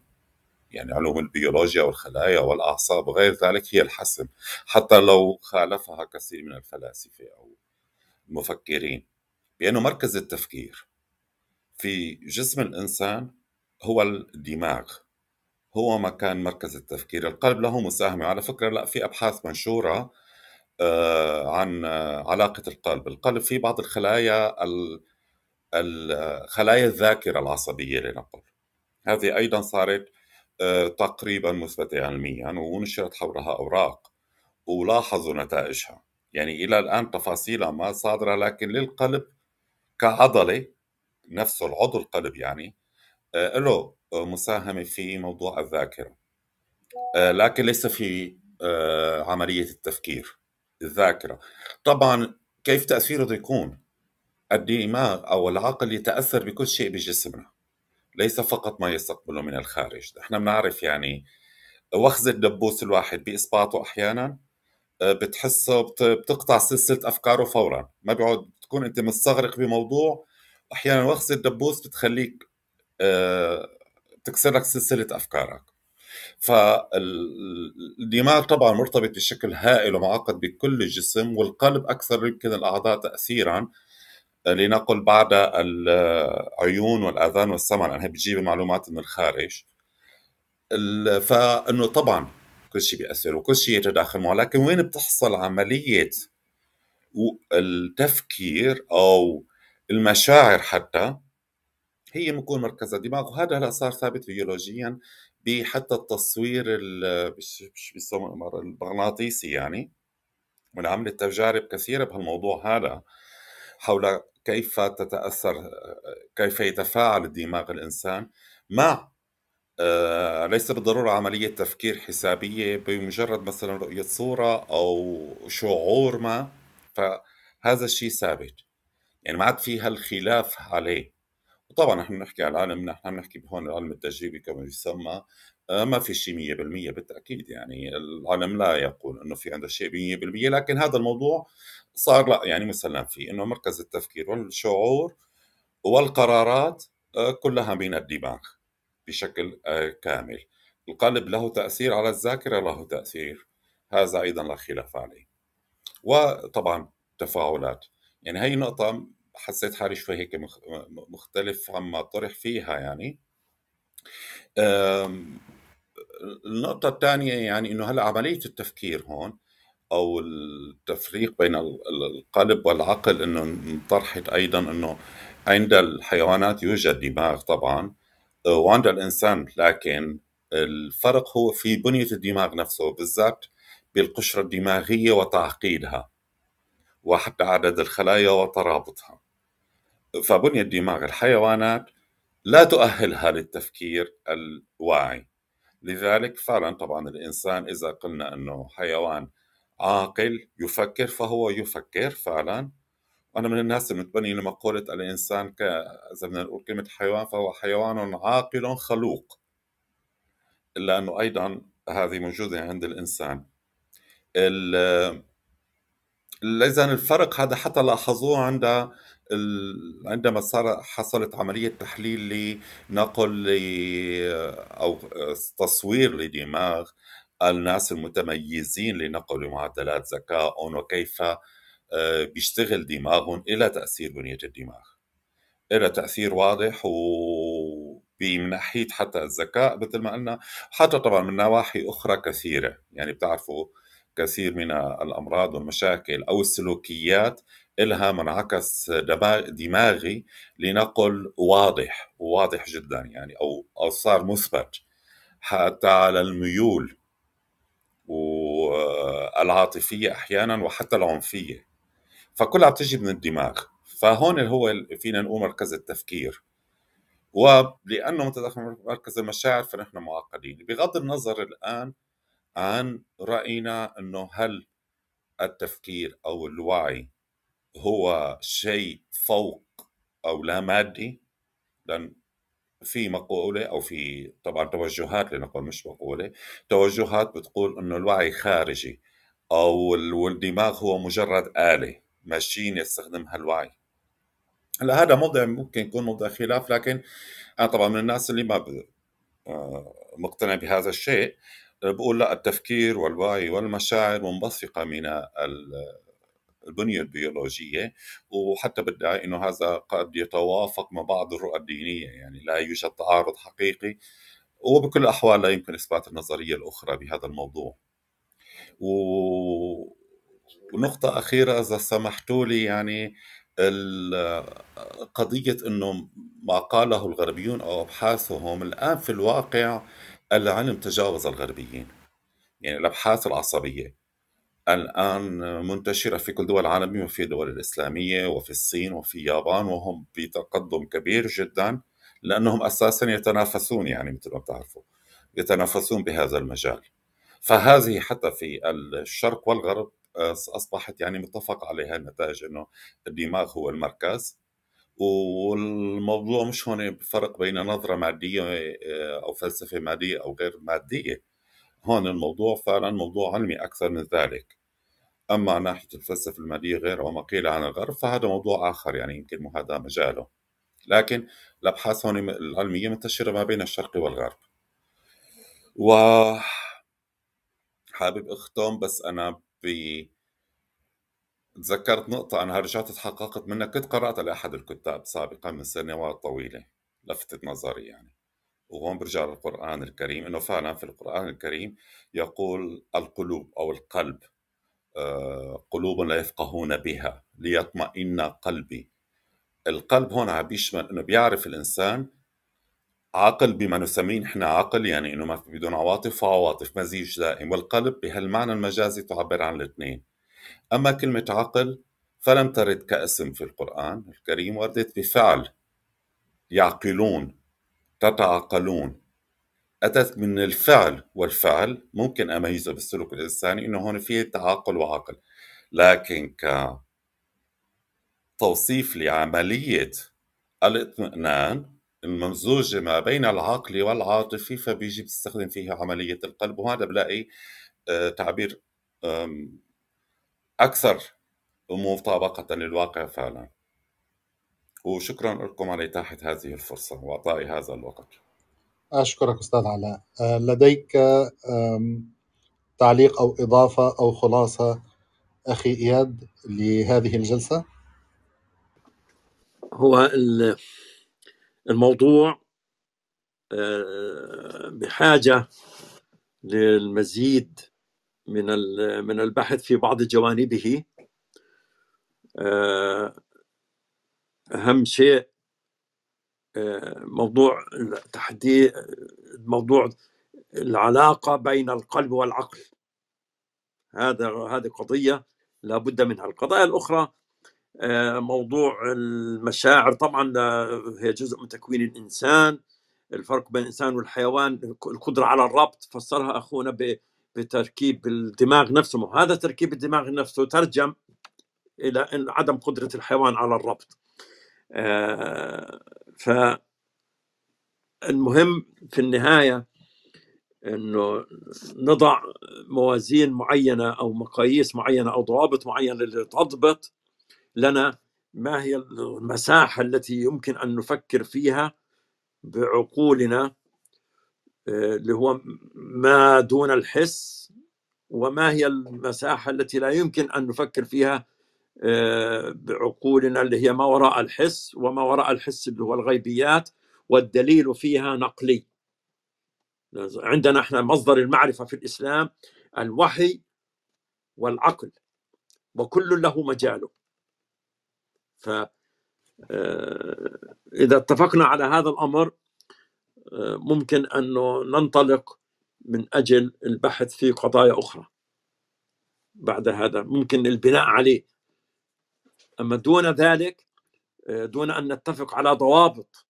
يعني علوم البيولوجيا والخلايا والأعصاب وغير ذلك هي الحسم. حتى لو خالفها كثير من الفلاسفة أو المفكرين بأنه مركز التفكير في جسم الإنسان هو الدماغ هو مكان مركز التفكير. القلب له مساهمة. على فكرة لا في أبحاث منشورة آه، عن علاقة القلب. القلب في بعض الخلايا خلايا الذاكرة العصبية لنقل. هذه أيضا صارت آه، تقريبا مثبتة علميا ونشرت حولها أوراق ولاحظوا نتائجها. يعني إلى الآن تفاصيلها ما صادرة لكن للقلب كعضلة نفسه العضو القلب يعني آه، له مساهمة في موضوع الذاكرة. آه، لكن ليس في آه، عملية التفكير الذاكرة. طبعا كيف تأثيره يكون؟ الدماغ أو العقل يتأثر بكل شيء بجسمنا. ليس فقط ما يستقبله من الخارج. إحنا بنعرف يعني وخز الدبوس الواحد بإصبعته أحيانا بتحسه بتقطع سلسلة أفكاره فورا. ما بيقعد تكون أنت مستغرق بموضوع. أحيانا وخز الدبوس بتخليك آه، تكسر لك سلسلة أفكارك. فالدماغ طبعا مرتبط بشكل هائل ومعقد بكل الجسم والقلب أكثر يمكن الأعضاء تاثيرا. آه، لنقل بعد العيون والآذان والسمع لأنها بتجيب المعلومات من الخارج. فإنه طبعا كل شيء بيأثر وكل شيء يتداخل معه لكن وين بتحصل عملية التفكير أو المشاعر حتى؟ هي بيكون مركز الدماغ وهذا هلأ صار ثابت بيولوجيا بحتى التصوير المغناطيسي يعني ونعملت تجارب كثيرة بهالموضوع هذا حول كيف تتأثر كيف يتفاعل الدماغ الإنسان مع آه، ليس بالضرورة عملية تفكير حسابية بمجرد مثلا رؤية صورة أو شعور ما فهذا الشيء ثابت. يعني ما عاد في هالخلاف عليه. وطبعا نحن بنحكي على العالم نحن بنحكي هون العلم التجريبي كما يسمى ما في شيء 100% بالتأكيد يعني. العالم لا يقول إنه في عنده شيء 100% لكن هذا الموضوع صار لا يعني مسلم فيه إنه مركز التفكير والشعور والقرارات آه، كلها من الدماغ بشكل آه، كامل. القلب له تأثير على الذاكرة له تأثير. هذا أيضا لا خلاف عليه. وطبعا تفاعلات. يعني هي نقطة حسيت حالي شوي هيك مختلف عما طرح فيها يعني. النقطة الثانية يعني إنه هلأ عملية التفكير هون أو التفريق بين القلب والعقل إنه انطرحت أيضا إنه عند الحيوانات يوجد دماغ طبعا وعند الإنسان لكن الفرق هو في بنية الدماغ نفسه بالذات بالقشرة الدماغية وتعقيدها وحتى عدد الخلايا وترابطها. فبنية الدماغ الحيوانات لا تؤهلها للتفكير الواعي. لذلك فعلا طبعا الإنسان إذا قلنا أنه حيوان عاقل يفكر فهو يفكر فعلا. أنا من الناس المتبني لمقولة الإنسان ك إذا بدنا نقول كلمة حيوان فهو حيوان عاقل خلوق. إلا أنه أيضا هذه موجودة عند الإنسان. إذا الفرق هذا حتى لاحظوه عند عندما صار حصلت عملية تحليل لنقل أو تصوير لدماغ الناس المتميزين لنقل معدلات ذكائهم وكيف آه، بيشتغل دماغهم إلى تأثير بنية الدماغ. إلى تأثير واضح ومن ناحية حتى الذكاء مثل ما قلنا حتى طبعا من نواحي أخرى كثيرة. يعني بتعرفوا كثير من الأمراض والمشاكل أو السلوكيات إلها منعكس دما- دماغي لنقل واضح وواضح جدا يعني أو أو صار مثبت حتى على الميول والعاطفية أحيانا وحتى العنفية. فكلها بتجي من الدماغ. فهون هو فينا نقول مركز التفكير. ولأنه متداخل مركز المشاعر فنحن معقدين. بغض النظر الآن عن رأينا أنه هل التفكير أو الوعي هو شيء فوق أو لا مادي لأن في مقولة أو في طبعا توجهات لنقول مش مقولة توجهات بتقول إنه الوعي خارجي ال- والدماغ هو مجرد آلة ماشين يستخدمها الوعي. هلأ هذا موضوع ممكن يكون موضوع خلاف لكن أنا طبعا من الناس اللي ما ب- آه، مقتنع بهذا الشيء بقول لا التفكير والوعي والمشاعر منبثقة من البنية البيولوجية وحتى بدعي أنه هذا قد يتوافق مع بعض الرؤى الدينية يعني لا يوجد تعارض حقيقي وبكل الأحوال لا يمكن إثبات النظرية الأخرى بهذا الموضوع. و... ونقطة أخيرة إذا سمحتوا لي يعني قضية أنه ما قاله الغربيون أو أبحاثهم الآن في الواقع العلم تجاوز الغربيين يعني الأبحاث العصبية. الآن منتشرة في كل دول العالم وفي الدول الإسلامية وفي الصين وفي اليابان وهم بتقدم كبير جدا لأنهم أساسا يتنافسون يعني مثل ما بتعرفوا يتنافسون بهذا المجال. فهذه حتى في الشرق والغرب أصبحت يعني متفق عليها النتائج أنه الدماغ هو المركز. والموضوع مش هون فرق بين نظرة مادية آه، أو فلسفة مادية أو غير مادية. هون الموضوع فعلا موضوع علمي أكثر من ذلك. أما ناحية الفلسفة المادية غير وما قيل عن الغرب فهذا موضوع آخر يعني يمكن هذا مجاله. لكن الأبحاث هون العلمية منتشرة ما بين الشرق والغرب. و حابب أختم بس أنا ب تذكرت نقطة أنا رجعت تحققت منها كنت قرأت لأحد الكتاب سابقا من سنوات طويلة لفتت نظري يعني. وهون برجع للقرآن الكريم إنه فعلا في القرآن الكريم يقول القلوب أو القلب قلوب لا يفقهون بها ليطمئن قلبي. القلب هون عم بيشمل إنه بيعرف الإنسان عقل بما نسميه نحن عقل يعني إنه ما في بدون عواطف وعواطف مزيج دائم. والقلب بهالمعنى المجازي تعبر عن الاثنين. أما كلمة عقل فلم ترد كاسم في القرآن الكريم وردت بفعل يعقلون تتعقلون أتت من الفعل والفعل ممكن أميزه بالسلوك الإنساني إنه هون فيه تعاقل وعقل لكن كتوصيف لعملية الاطمئنان الممزوجة ما بين العقل والعاطفي فبيجي بيستخدم فيها عملية القلب وهذا بلاقي آه، تعبير أكثر مطابقة للواقع فعلا. وشكرا لكم على إتاحة هذه الفرصة وإعطائي هذا الوقت.
أشكرك أستاذ علاء. آه، لديك تعليق أو إضافة أو خلاصة أخي إياد لهذه الجلسة؟
هو ال- الموضوع آه، بحاجة للمزيد من من البحث في بعض جوانبه. آه، أهم شيء موضوع تحديد موضوع العلاقة بين القلب والعقل. هذا هذه قضية لابد منها. القضايا الأخرى آه، موضوع المشاعر. طبعا آه، هي جزء من تكوين الإنسان. الفرق بين الإنسان والحيوان القدرة على الربط. فسرها أخونا بتركيب الدماغ نفسه. وهذا تركيب الدماغ نفسه؟ ترجم إلى عدم قدرة الحيوان على الربط. فالمهم في النهاية إنه نضع موازين معينة أو مقاييس معينة أو ضوابط معينة لتضبط لنا ما هي المساحة التي يمكن أن نفكر فيها بعقولنا آه، اللي هو ما دون الحس وما هي المساحة التي لا يمكن أن نفكر فيها آه، بعقولنا اللي هي ما وراء الحس وما وراء الحس اللي هو الغيبيات والدليل فيها نقلي. عندنا إحنا مصدر المعرفة في الإسلام الوحي والعقل وكل له مجاله. ف آه، إذا اتفقنا على هذا الأمر آه، ممكن أنه ننطلق من أجل البحث في قضايا أخرى بعد هذا. ممكن البناء عليه. أما دون ذلك آه، دون أن نتفق على ضوابط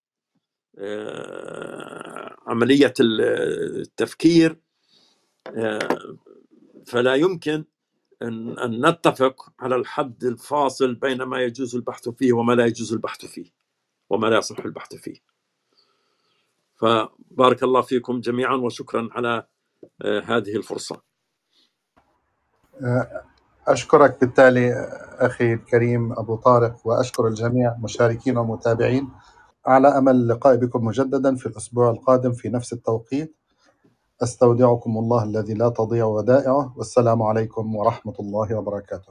عملية التفكير فلا يمكن أن نتفق على الحد الفاصل بين ما يجوز البحث فيه وما لا يجوز البحث فيه وما لا يصح البحث فيه. فبارك الله فيكم جميعا وشكرا على آه، هذه الفرصة.
أشكرك بالتالي أخي الكريم أبو طارق وأشكر الجميع مشاركين ومتابعين. على أمل اللقاء بكم مجددا في الأسبوع القادم في نفس التوقيت. أستودعكم الله الذي لا تضيع ودائعه. والسلام عليكم ورحمة الله وبركاته.